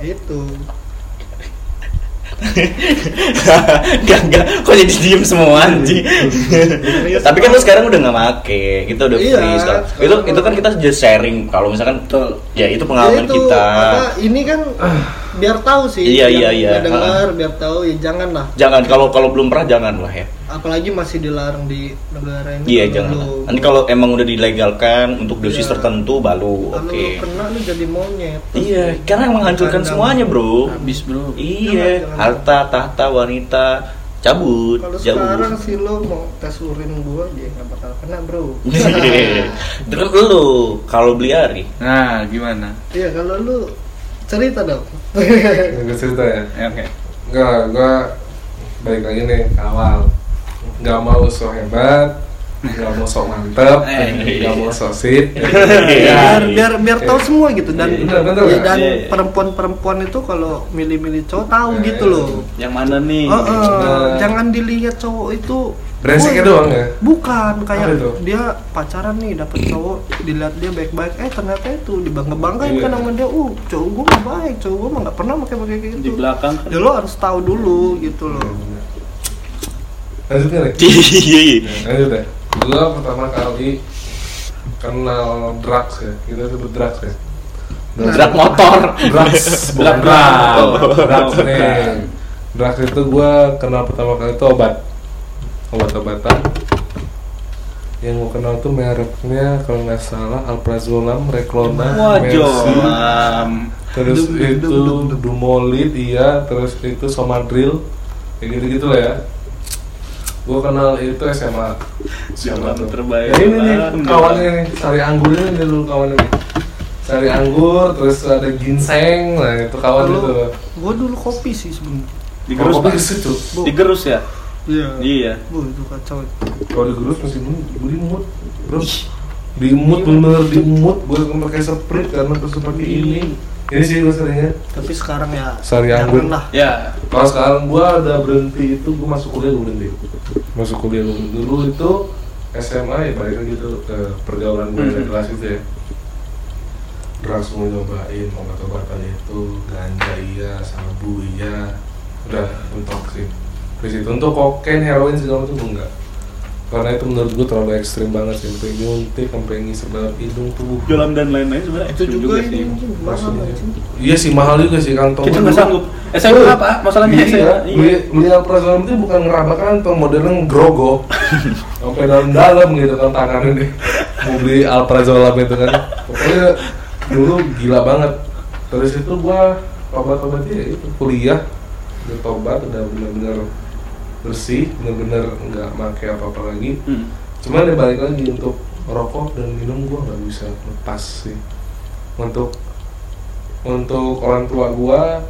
Itu Enggak, enggak. Kok jadi diem semua anjing? Tapi kan lu sekarang udah nggak make, kita udah Iya, free sekarang. sekarang Itu itu kan kita just sharing. Kalau misalkan ya itu pengalaman Ya itu, kita. apa, ini kan biar tahu sih Iya, iya, iya. dengar biar tahu ya jangan lah Jangan kalau kalau belum pernah jangan lah ya. apalagi masih dilarang di negara ini Iya jangan. lu- lah. Nanti kalau emang udah dilegalkan untuk dosis Iya. tertentu baru oke. lu kena lu jadi monyet Iya, karena emang menghancurkan Kandang. semuanya, Bro. Habis, Bro. Iya, harta, tahta, wanita, cabut, kalau sekarang sih lu mau tes urin gua dia nggak bakal kena bro kan lu kalau beli hari. Nah, gimana? iya kalau lu cerita dong Nggak cerita ya? Ya, Oke. Enggak, gua balik lagi nih ke awal nggak mau so hebat nggak mau sok mantep Eh, nggak mau sok sip biar biar biar tahu semua gitu dan Iya, bener, bener, ya, dan Iya, iya. perempuan-perempuan itu kalau milih-milih cowok tahu Iya, gitu iya. loh Yang mana nih? Eh, Bener. jangan dilihat cowok itu Brengseknya "Wah, doang ya? bukan kayak dia pacaran nih dapet cowok dilihat dia baik-baik eh ternyata itu dibangga banggain Iya. kan sama dia uh cowok gue mah baik cowok gue mah nggak pernah pakai pakai kayak Di gitu belakang kan. ya lo harus tahu dulu gitu loh lanjut nih Iya iya. lanjut deh gua pertama kali kenal drugs ya kita sebut drugs ya Drag motor. drugs bukan Drug. drugs drugs nih drugs itu gua kenal pertama kali itu obat obat-obatan. Yang gua kenal tuh mereknya kalau nggak salah alprazolam, Mercy, Jom. terus Dum, itu dum, dum. Dumolid iya. Terus itu Somadril. Kayak gitu gitu lah ya. Gua kenal itu SMA Zaman tuh? terbaik. ya ini nih kawannya nih sari anggur ini nih dulu kawannya nih. Sari anggur terus ada ginseng nah itu kawan itu. kalau gue dulu kopi sih sebenarnya. Digerus, kopi ke situ Digerus ya? Iya Iya. Bu, itu kacau kalau digerus masih mun gue dimut bro dimut bener dimut gue pakai sprit karena terus pakai ini ini sih gue seringnya tapi sekarang ya Sari anggur. lah Ya. Kalau sekarang gua udah berhenti itu gua masuk kuliah gua berhenti. Masuk kuliah gua berhenti. dulu itu SMA ya balik lagi tuh ke pergaulan gue Hmm. di kelas itu ya. Drugs mau nyobain obat-obatan itu, ganja iya, sabu iya, udah mentok sih. Terus itu untuk kokain, heroin segala macam enggak. Karena itu menurut gua terlalu ekstrim banget sih, sampai nyuntik, sampai ngisep dalam hidung tuh. Jolam dan lain-lain sebenarnya itu ekstrim juga sih. Maksudnya, iya sih mahal juga sih kantong. Kita nggak sanggup. SMA apa? Masalahnya iya, SMA. beli beli alprazolam itu bukan ngeraba kantong, modelnya ngegrogok sampai dalam-dalam gitu kan tangannya nih mau beli alprazolam itu kan pokoknya dulu gila banget terus itu gua obat-obatnya ya itu kuliah udah tobat udah bener-bener bersih bener-bener nggak pakai apa-apa lagi. Hmm. cuman ya balik lagi untuk rokok dan minum gua nggak bisa lepas sih. Untuk untuk orang tua gua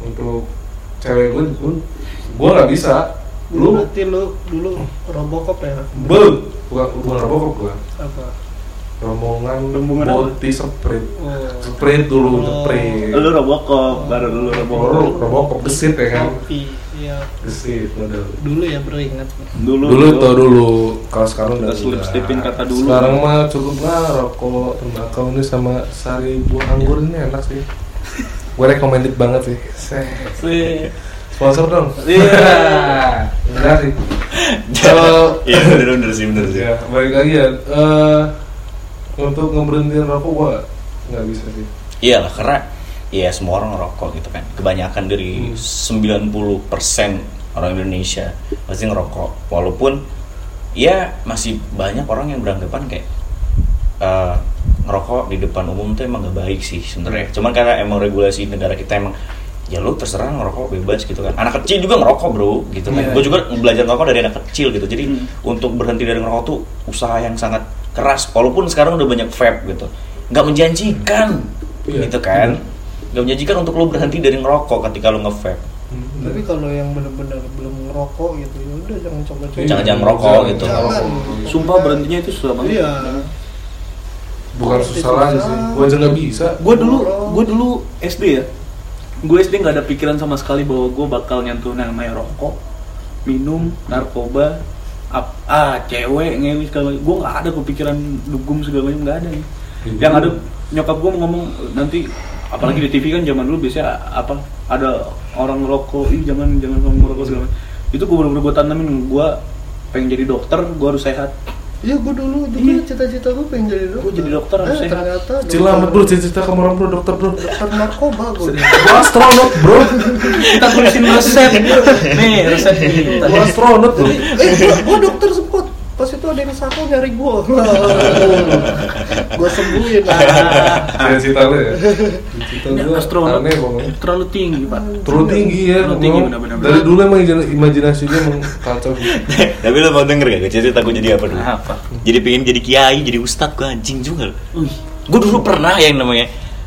untuk cewek gua pun gua nggak bisa. Lu? Berarti lu dulu robokop ya? Bel bukan bukan rokok gua. Apa? Rombongan Rombongan boti sprint. Oh. Sprint dulu Oh. sprint. Lu Robocop, baru lu Baru Robocop. robokop gesit ya kan? Kopi iya dulu ya bro ingat Dulu dulu itu dulu kalau sekarang udah selip-selipin enggak. kata dulu. sekarang mah cukup lah rokok tembakau ini sama sari buah anggur ini enak sih gue recommended banget sih. Sih. sponsor dong Iya. enggak sih kalau Iya bener bener sih bener sih. ya balik lagi ya eh, untuk ngeberhentiin rokok gua nggak bisa sih Iya lah karena ya semua orang ngerokok gitu kan. Kebanyakan dari 90% orang Indonesia pasti ngerokok. Walaupun ya masih banyak orang yang beranggapan kayak eh, ngerokok di depan umum tuh emang gak baik sih sebenarnya. Cuman karena emang regulasi negara kita emang ya lu terserah ngerokok bebas gitu kan. Anak kecil juga ngerokok bro gitu kan. Iya. Gue juga belajar ngerokok dari anak kecil gitu. Jadi Hmm. untuk berhenti dari ngerokok tuh usaha yang sangat keras. Walaupun sekarang udah banyak vape gitu. Nggak menjanjikan Iya. gitu kan. Nggak menjanjikan untuk lu berhenti dari ngerokok ketika lu nge-vape. tapi kalau yang benar-benar belum ngerokok gitu ya udah jangan coba-coba Jangan- jangan merokok gitu. jangan Sumpah berhentinya itu susah banget. iya bukan susah lagi sih gua aja nggak bisa Gue dulu, gue dulu SD ya. Gue SD nggak ada pikiran sama sekali bahwa gue bakal nyentuh yang namanya rokok, minum, narkoba, ap, ah cewek ngewi segala. Gue nggak ada kepikiran dugem segala macam nggak ada. nih. Yang ada nyokap gue ngomong nanti apalagi di TV kan zaman dulu biasanya apa ada orang ngerokok ih jangan jangan kamu ngerokok segala macam. Itu gue bener-bener gue tanamin gue pengen jadi dokter gue harus sehat. Iya gue dulu juga Iya. cita-cita gue pengen jadi dokter. Gua jadi dokter, harus eh, sehat. ternyata Cilamet bro, cita-cita kamu orang bro, dokter bro. Dokter narkoba gue Gua astronot bro. Kita tulisin resep nih resep nih Gua astronot bro. Eh gue dokter sebut pas itu ada yang satu nyari gue gue sembuhin. Lah Cita-cita lu ya Astronot aneh terlalu tinggi pak. Terlalu tinggi ya Terlalu tinggi, benar-benar. Dari dulu emang imajin- imajinasi gue emang kacau Tapi lu mau denger gak? Cerita gue jadi apa dulu? apa? Jadi pengen jadi kiai, jadi ustad gue anjing juga. Gue dulu pernah yang namanya.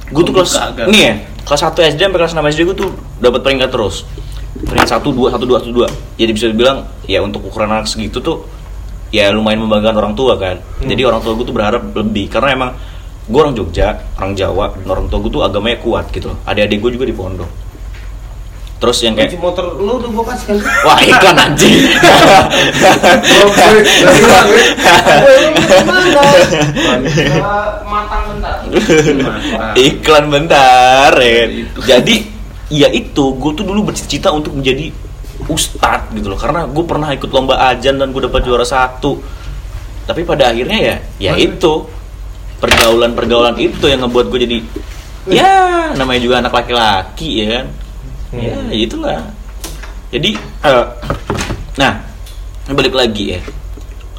Gue tuh kelas? Nih ya Kelas 1 SD sampai kelas 6 SD gue tuh dapat peringkat terus. Peringkat 1, 2, 1, 2, 1, 2 Jadi bisa dibilang Ya untuk ukuran anak segitu tuh ya lumayan membanggakan orang tua kan. Jadi orang tua gue tuh berharap lebih. Karena emang gue orang Jogja orang Jawa dan orang tua gue tuh agamanya kuat gitu adik-adik gue juga di pondok. Terus yang Kunci kayak motor lu udah gua kasih kan wah iklan anjing. Gue gue. matang bentar iklan bentar ya jadi ya itu gue tuh dulu bercita-cita untuk menjadi ustadz gitu loh. Karena gue pernah ikut lomba ajan dan gue dapat juara satu. Tapi pada akhirnya ya ya itu pergaulan pergaulan itu yang ngebuat gue jadi ya namanya juga anak laki-laki ya kan? Ya itulah. Jadi eh, nah balik lagi ya.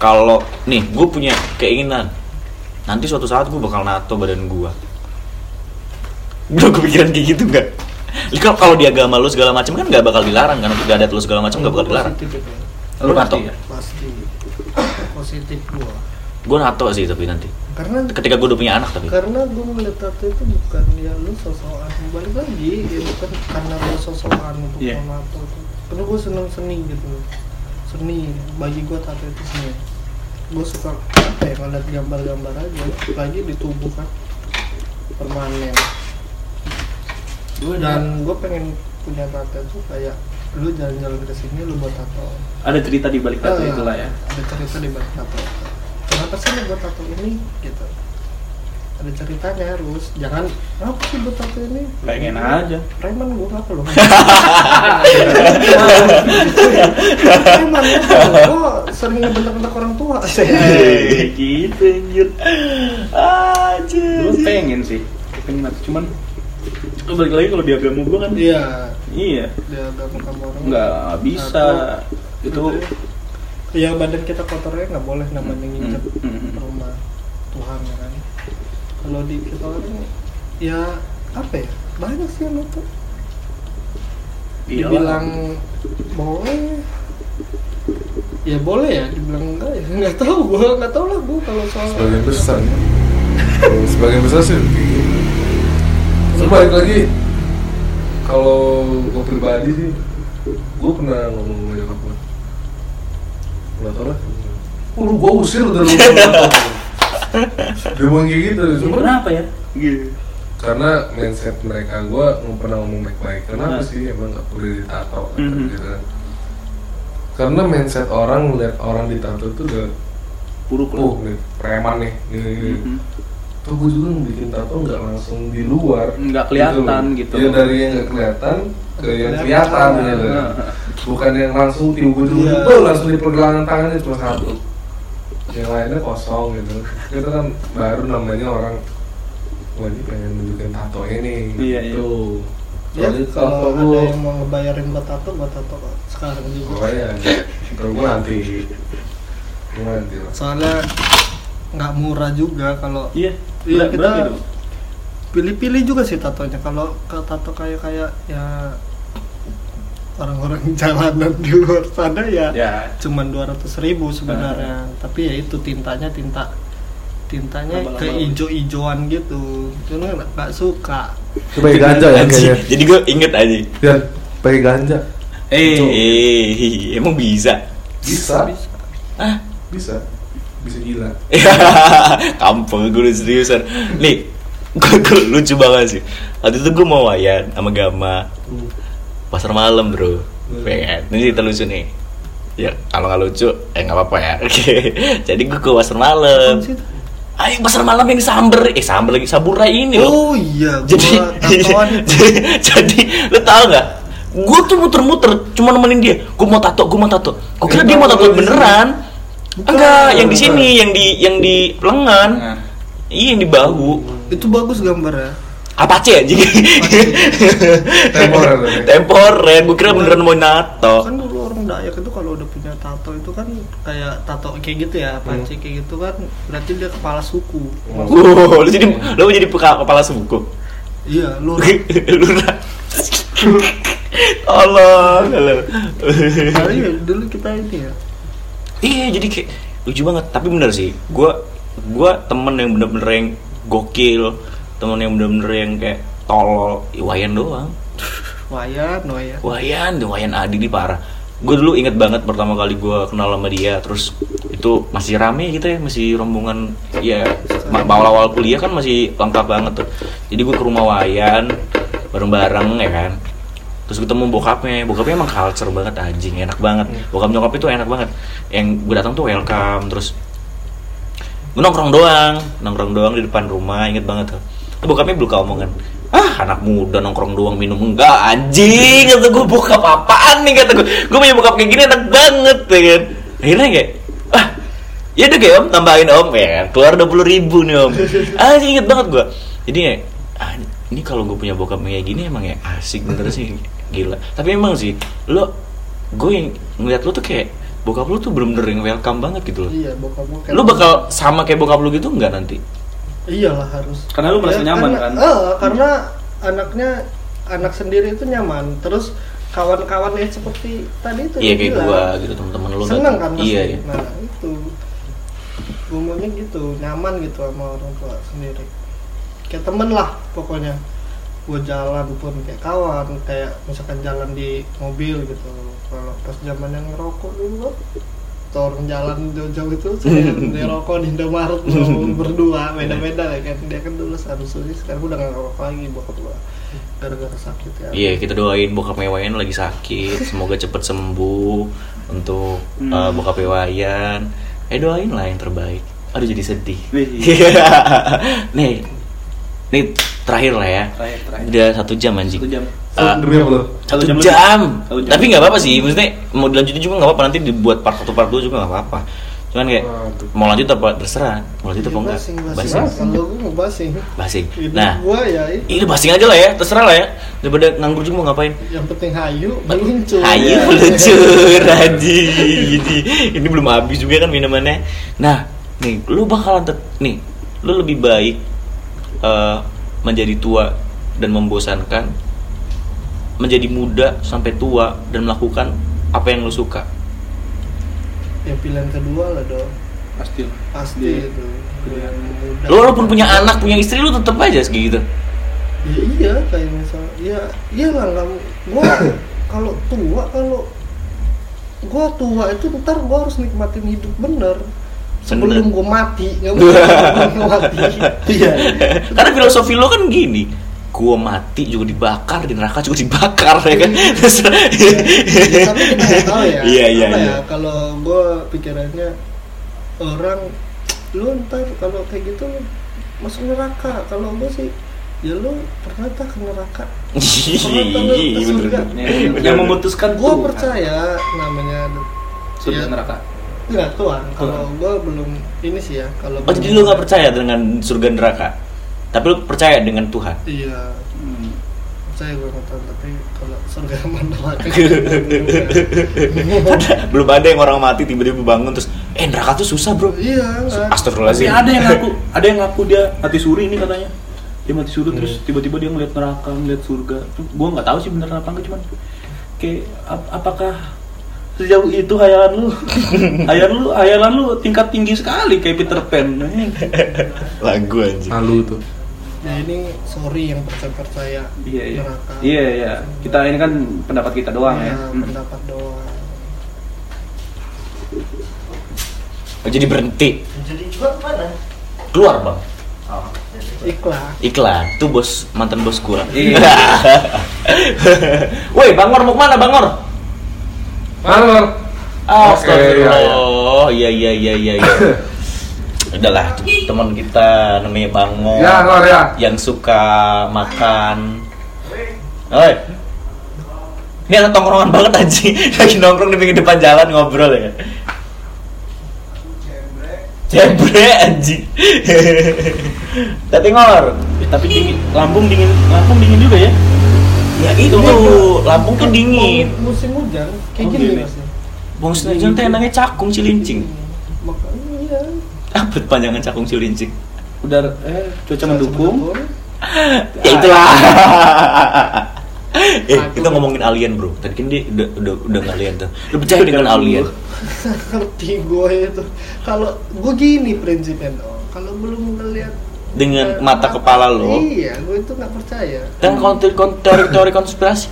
Kalau nih gue punya keinginan. Nanti suatu saat gue bakal nato badan gue Udah kepikiran kayak gitu nggak? Kalau- kalau di agama lu segala macam kan nggak bakal dilarang kan? Untuk adat lu segala macam nggak bakal dilarang. Lu nato? ya? pasti. Positif gua Gue nato sih tapi nanti. karena Ketika gue udah punya anak tapi. karena gue ngeliat tato itu bukan ya lu sosokan balik lagi ya bukan karena lu sosokan untuk yeah. tato itu karena gue seneng seni gitu seni bagi gue tato itu seni gue suka apa ya ngeliat gambar-gambar aja lagi di tubuh kan permanen dan gue pengen punya tato itu kayak lu jalan-jalan ke sini lu buat tato Ada cerita di balik tato Ah, itulah ya. ada cerita di balik tato kenapa sih lu buat tato ini? Gitu. Ada ceritanya harus jangan apa sih buat tato ini? Pengen aja. preman gua ngapa lu? Preman ya. Gua sering ngebentak-bentak orang tua. Eh, gitu anjir. Anjir. Dulu pengen sih. Pengen nato cuman Oh, balik lagi kalau di agama gua kan? Iya. Iya. Dia agama kamu orang. Nggak bisa. Itu ya badan kita kotornya nggak boleh namanya nginjek Hmm, hmm, hmm. rumah Tuhan ya kan? Kalau di kita orang ya apa ya? Banyak sih yang itu dibilang boleh. Ya boleh ya dibilang enggak ya. Nggak tahu gua nggak tahu lah gua kalau soal sebagian besar Kalau sebagian besar sih gitu. Terus balik lagi kalau gue pribadi sih gue pernah ngomong sama nyokap nggak tau lah oh, lu gue usir udah lu dia ngomong kayak gitu cuma kenapa ya gitu karena mindset mereka gue nggak pernah ngomong baik-baik kenapa Nah. sih emang nggak boleh ditato kata Mhm. gitu kan. karena mindset orang melihat orang ditato itu udah buruk oh nih preman nih nih, nih, nih. Mhm. Tuh gue juga bikin tato nggak langsung di luar Nggak kelihatan loh. gitu. ya dari yang nggak kelihatan ke yang Kelihatan. gitu Nah. bukan yang langsung tiba-tiba Iya. tuh langsung di pergelangan tangannya cuma satu yang lainnya kosong gitu itu kan baru namanya orang wah ini pengen nunjukin tato ini Iya, iya. gitu ya Soalnya kalau ada lu- yang mau ngebayarin buat tato buat tato sekarang juga pokoknya kalau gue nanti gue nanti lah soalnya nggak murah juga kalau iya Iya, kita- pilih-pilih juga sih tatonya. Kalau ke tato kayak kayak ya orang-orang jalanan di luar sana ya, ya. cuman 200 ribu sebenarnya. Tapi ya itu tintanya tinta tintanya Lama-lama. keijo-ijoan gitu. Itu nggak nggak suka. Coba ganja ya kayaknya. Jadi gue inget aja. ya pakai ganja. Eh, eh, emang bisa? bisa. Ah, bisa bisa gila kampung gue seriusan. Nih, gue, gue lucu banget sih. Waktu itu gue mau wayan sama Gama pasar malam bro. Hmm. Pengen. Ini cerita lucu nih. Ya kalau nggak lucu, eh nggak apa-apa ya. Oke. Jadi gue ke pasar malam. Ayo pasar malam yang samber, eh samber lagi saburai ini loh. oh iya jadi gua tatoan itu jadi lu tau nggak gue tuh muter-muter cuma nemenin dia gue mau tato gue mau tato gue kira dia mau tato beneran Bukan. enggak yang di Bukan. sini yang di yang di lengan. Nah. iya yang di bahu. Itu bagus gambarnya. Apa sih anjing temporer. Temporer gue kira beneran mau nato. Kan dulu orang Dayak itu kalau udah punya tato itu kan kayak tato kayak gitu ya panci kayak gitu kan berarti dia kepala suku. Wow lu jadi lu jadi peka- kepala suku? Iya lu. Lurah Allah Allah Kali dulu kita ini ya Iya jadi kayak lucu banget. Tapi bener sih gue gue temen yang bener-bener yang gokil temen yang bener-bener yang kayak tolol ya, Wayan doang. Wayan, Wayan. Wayan tuh Wayan Adi di parah. Gue dulu inget banget pertama kali gue kenal sama dia terus itu masih rame gitu ya masih rombongan ya ma- awal-awal kuliah kan masih lengkap banget tuh. Jadi gue ke rumah Wayan bareng-bareng ya kan terus ketemu bokapnya bokapnya emang culture banget anjing enak banget. Bokap nyokap itu enak banget. Yang gue datang tuh welcome terus gue nongkrong doang nongkrong doang di depan rumah inget banget tuh. Terus bokapnya belum omongan ah anak muda nongkrong doang minum. Enggak anjing kata gue bokap apaan nih? kata gue gue punya bokap kayak gini enak banget ya kan. Akhirnya kayak ah ya udah kayak om tambahin om. Ya kan keluar dua puluh ribu nih om. Anjing inget banget gue jadi kayak ah, ini kalau gue punya bokap kayak gini emang ya asik bener sih gila. Tapi emang sih lo gue yang ngeliat lo tuh kayak bokap lo tuh bener-bener yang welcome banget gitu loh. Iya bokap gua kayak lu bakal sama kayak bokap lu gitu nggak nanti? Iyalah harus. Karena lu merasa nyaman, karena, kan? eh, karena anaknya anak sendiri itu nyaman. Terus kawan-kawannya seperti tadi itu iya kayak gua gitu teman-teman lu seneng kan pasti iya iya. Nah itu. Gue maunya gitu nyaman gitu sama orang tua sendiri. Kayak temen lah pokoknya gue jalan pun kayak kawan kayak misalkan jalan di mobil gitu. Kalau pas zaman yang ngerokok dulu kan atau orang jalan jauh-jauh itu saya dia rokok di Indomaret berdua beda-beda lah kan. Dia kan dulu sarusuri sekarang udah nggak ngerokok lagi bokap gua. Gara-gara sakit ya. Iya kita doain bokap Wayan lagi sakit semoga cepet sembuh untuk Hmm. eh, bokap Wayan eh doain lah yang terbaik. Aduh jadi sedih. Nih nih terakhir lah ya Terakhir, terakhir. udah satu jam anjing Satu jam. Lo satu Satu jam jam. Satu jam. tapi nggak apa-apa sih maksudnya mau dilanjutin juga nggak apa-apa nanti dibuat part satu part dua juga nggak apa-apa cuman kayak Waduh. mau lanjut apa terserah mau lanjut apa Iya, enggak basing, basing basing. kalau gue mau basing nah gua ya itu. ini basing aja lah ya terserah lah ya daripada nganggur juga mau ngapain yang penting hayu meluncur Ayo Ya. luncur Haji ini, ini belum habis juga kan minumannya Nah nih lu bakalan tet- nih Lu lebih baik eh, Menjadi tua Dan membosankan Menjadi muda sampai tua Dan melakukan apa yang lu suka. Ya pilihan kedua lah dong Pasti lah. pasti Iya. itu. Pilihan muda. Lu walaupun punya anak punya istri Lu tetep aja kayak gitu. Ya iya kayak misal ya iyalah nggak gua kalau tua kalau gua tua itu ntar gua harus nikmatin hidup bener sebelum gua mati nggak mungkin gua mati. Iya. Karena filosofi lu kan gini Gua mati juga dibakar Di neraka juga dibakar ya kan? Ya, tapi kita nggak tahu ya. Iya iya Apa iya. ya, kalau gua pikirannya orang lu ntar kalau kayak gitu masuk neraka. Kalau gua sih ya lu pernah tak ke neraka? Iya bener. Yang, yang memutuskan gua tuh, percaya namanya surga ya, neraka. Enggak Tuhan kalau gua belum ini sih ya kalau Oh jadi lu gak percaya dengan surga neraka? Tapi lu percaya dengan Tuhan? iya Hmm. percaya gua nggak tahu tapi kalau surga sama neraka Belum ada yang orang mati tiba-tiba bangun terus Eh neraka tuh susah bro iya Astagfirullahaladzim ada yang ngaku, ada yang ngaku dia mati suri ini katanya. Dia mati suri terus tiba-tiba dia ngeliat neraka, ngeliat surga. Gua nggak tahu sih bener apa enggak cuman kayak ap- apakah sejauh itu hayalan lu? hayalan lu, hayalan lu tingkat tinggi sekali kayak Peter Pan. Lagu anjing malu tuh ya ini sorry yang percaya percaya Iya iya. neraka Iya iya. Kita ini kan pendapat kita doang ya. Iya, Hmm. pendapat doang oh, Jadi berhenti jadi juga mana Keluar bang iklan Iklan Tuh bos mantan bos gua Iya. Woi Bangor mau ke mana Bangor? Malu Astagfirullah Iya iya iya iya iya Udahlah teman kita namanya Bangor ya keluar ya yang suka makan. Oi. Ini anak tongkrongan banget anjing. Lagi nongkrong di pinggir depan jalan ngobrol ya. Cebre anjing. Tapi ngor. Eh, tapi dingin, Lampung dingin, Lampung dingin juga ya. Ya itu Lampung tuh dingin. Musim hujan kayak Oh, gini gini. Bung Senajan teh enaknya cakung cilincing. makanya iya Apa panjangan cakung cilincing? Udah eh cuaca mendukung. ya itulah. eh, kita ngomongin alien, Bro. Tadi kan dia udah udah udah alien tuh. Lu percaya dengan alien? ngerti gue itu kalau gue gini prinsipnya dong kalau belum ngeliat Dengan mata kepala lo. iya gue itu nggak percaya Dan kon- kon- teori teori konspirasi.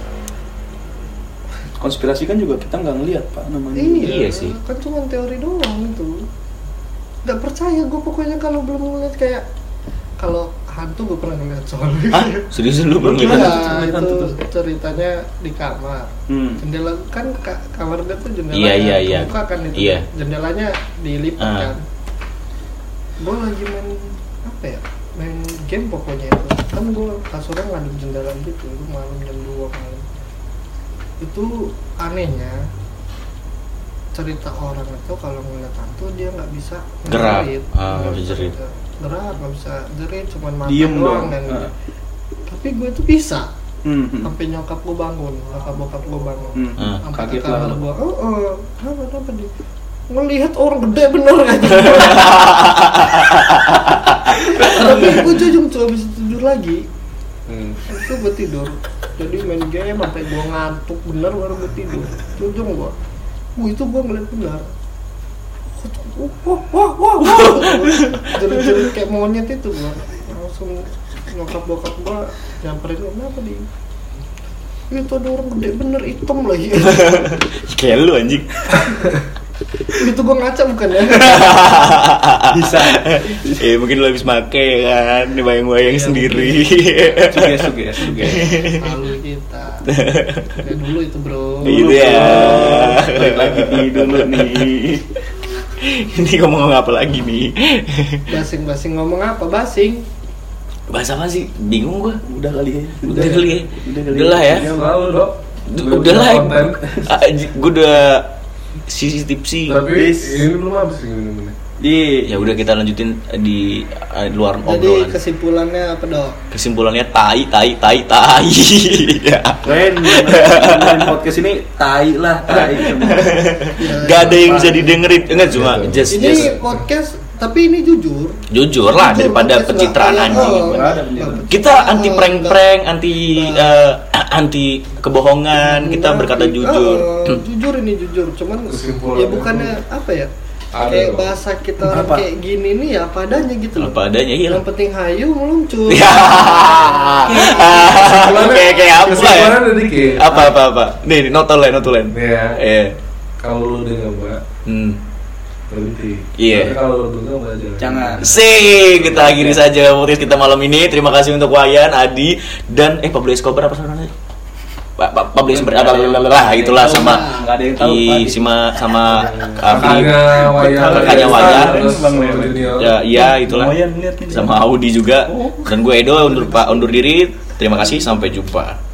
konspirasi kan juga kita nggak ngelihat pak namanya Iya, Iya sih. Kan cuma teori doang itu. Gak percaya gue pokoknya kalau belum ngeliat kayak kalau hantu gue pernah ngeliat soalnya. ah serius lu belum Iya, Cerita hantu itu tuh. ceritanya di kamar. hmm. Jendela kan ka- kamar dia tuh jendelanya Iya, iya, iya. kebuka kan itu. Iya. Jendelanya dilipat Ah. kan. Gue lagi main apa ya? Main game pokoknya itu. Kan gue kasurnya ngadep jendela gitu, itu malam jam 2 malam. Itu anehnya cerita orang itu kalau ngeliat hantu dia nggak bisa Gerak. Ah, Nggak bisa jerit. gerak nggak bisa jerit cuman mata diem doang dong dan Ah. tapi gue tuh bisa Hmm, hmm. sampai nyokap gue bangun nyokap bokap gue bangun Hmm. Ah. sampai kaget lah gue oh, oh apa apa di ngelihat orang gede bener kan tapi gue jujur tuh habis tidur lagi. Hmm. itu gue tidur. Jadi main game sampai gue ngantuk bener baru gue tidur. Jujur gue Wah, itu gue ngeliat benar wah wah wah wah jerit-jerit kayak monyet itu gue langsung nyokap bokap gue nyamperin gue kenapa di? Itu ada orang gede bener hitam lagi. Kayak lu anjing itu gue ngaca bukan ya? Bisa. Eh mungkin lu habis make kan? Bayang-bayang Iya, sendiri. suges suges suges lalu kita. Ya dulu itu bro. Gitu ya. balik lagi nih dulu nih. Ini ngomong apa lagi nih basing-basing ngomong apa? Basing. Bahasa apa sih? Bingung gua. Udah kali ya. Udah kali ya? Udah kali udah lah ya. Selalu dok. Du- udah lah. Konten. Ah, anjing, gua udah sisi tipsi. Tapi Bis. ini belum habis ini di ya udah kita lanjutin di eh, luar jadi obrolan. kesimpulannya apa dok? Kesimpulannya tai tai tai tai. Ya. Keren podcast ini tai lah tai. Semua. Ya, gak ada yang bisa didengerin. Enggak cuma Betul. just ini just podcast tapi ini jujur. Jujur lah Jujur, daripada pencitraan anjing. Oh, ada kita anti prank-prank anti eh, anti kebohongan. Kita nggak- berkata oh, jujur. Jujur ini jujur. Cuman Kesimpulannya. ya bukannya apa ya? Ada kayak bahasa kita orang Apa? kayak gini nih ya apa adanya gitu loh. Apa adanya iya. Yang penting hayu meluncur. Ya. Kayak kayak apa ya? ada dikit. apa apa apa? Nih notulen notulen Iya. eh. Kalau lu udah nyoba, hmm. Berhenti. Iya. Tapi kalau nyoba jangan. jangan Sih, kita akhiri saja podcast kita malam ini. Terima kasih untuk Wayan, Adi, dan eh Pablo Escobar apa namanya? Pak Pa- Pablo Escobar, ah, lah itulah sama nggak ada yang tahu i, Pak. sama sama Kakaknya Wayan. Ya iya itulah sama Audi juga Oh. dan gue Edo undur pak undur diri terima kasih sampai jumpa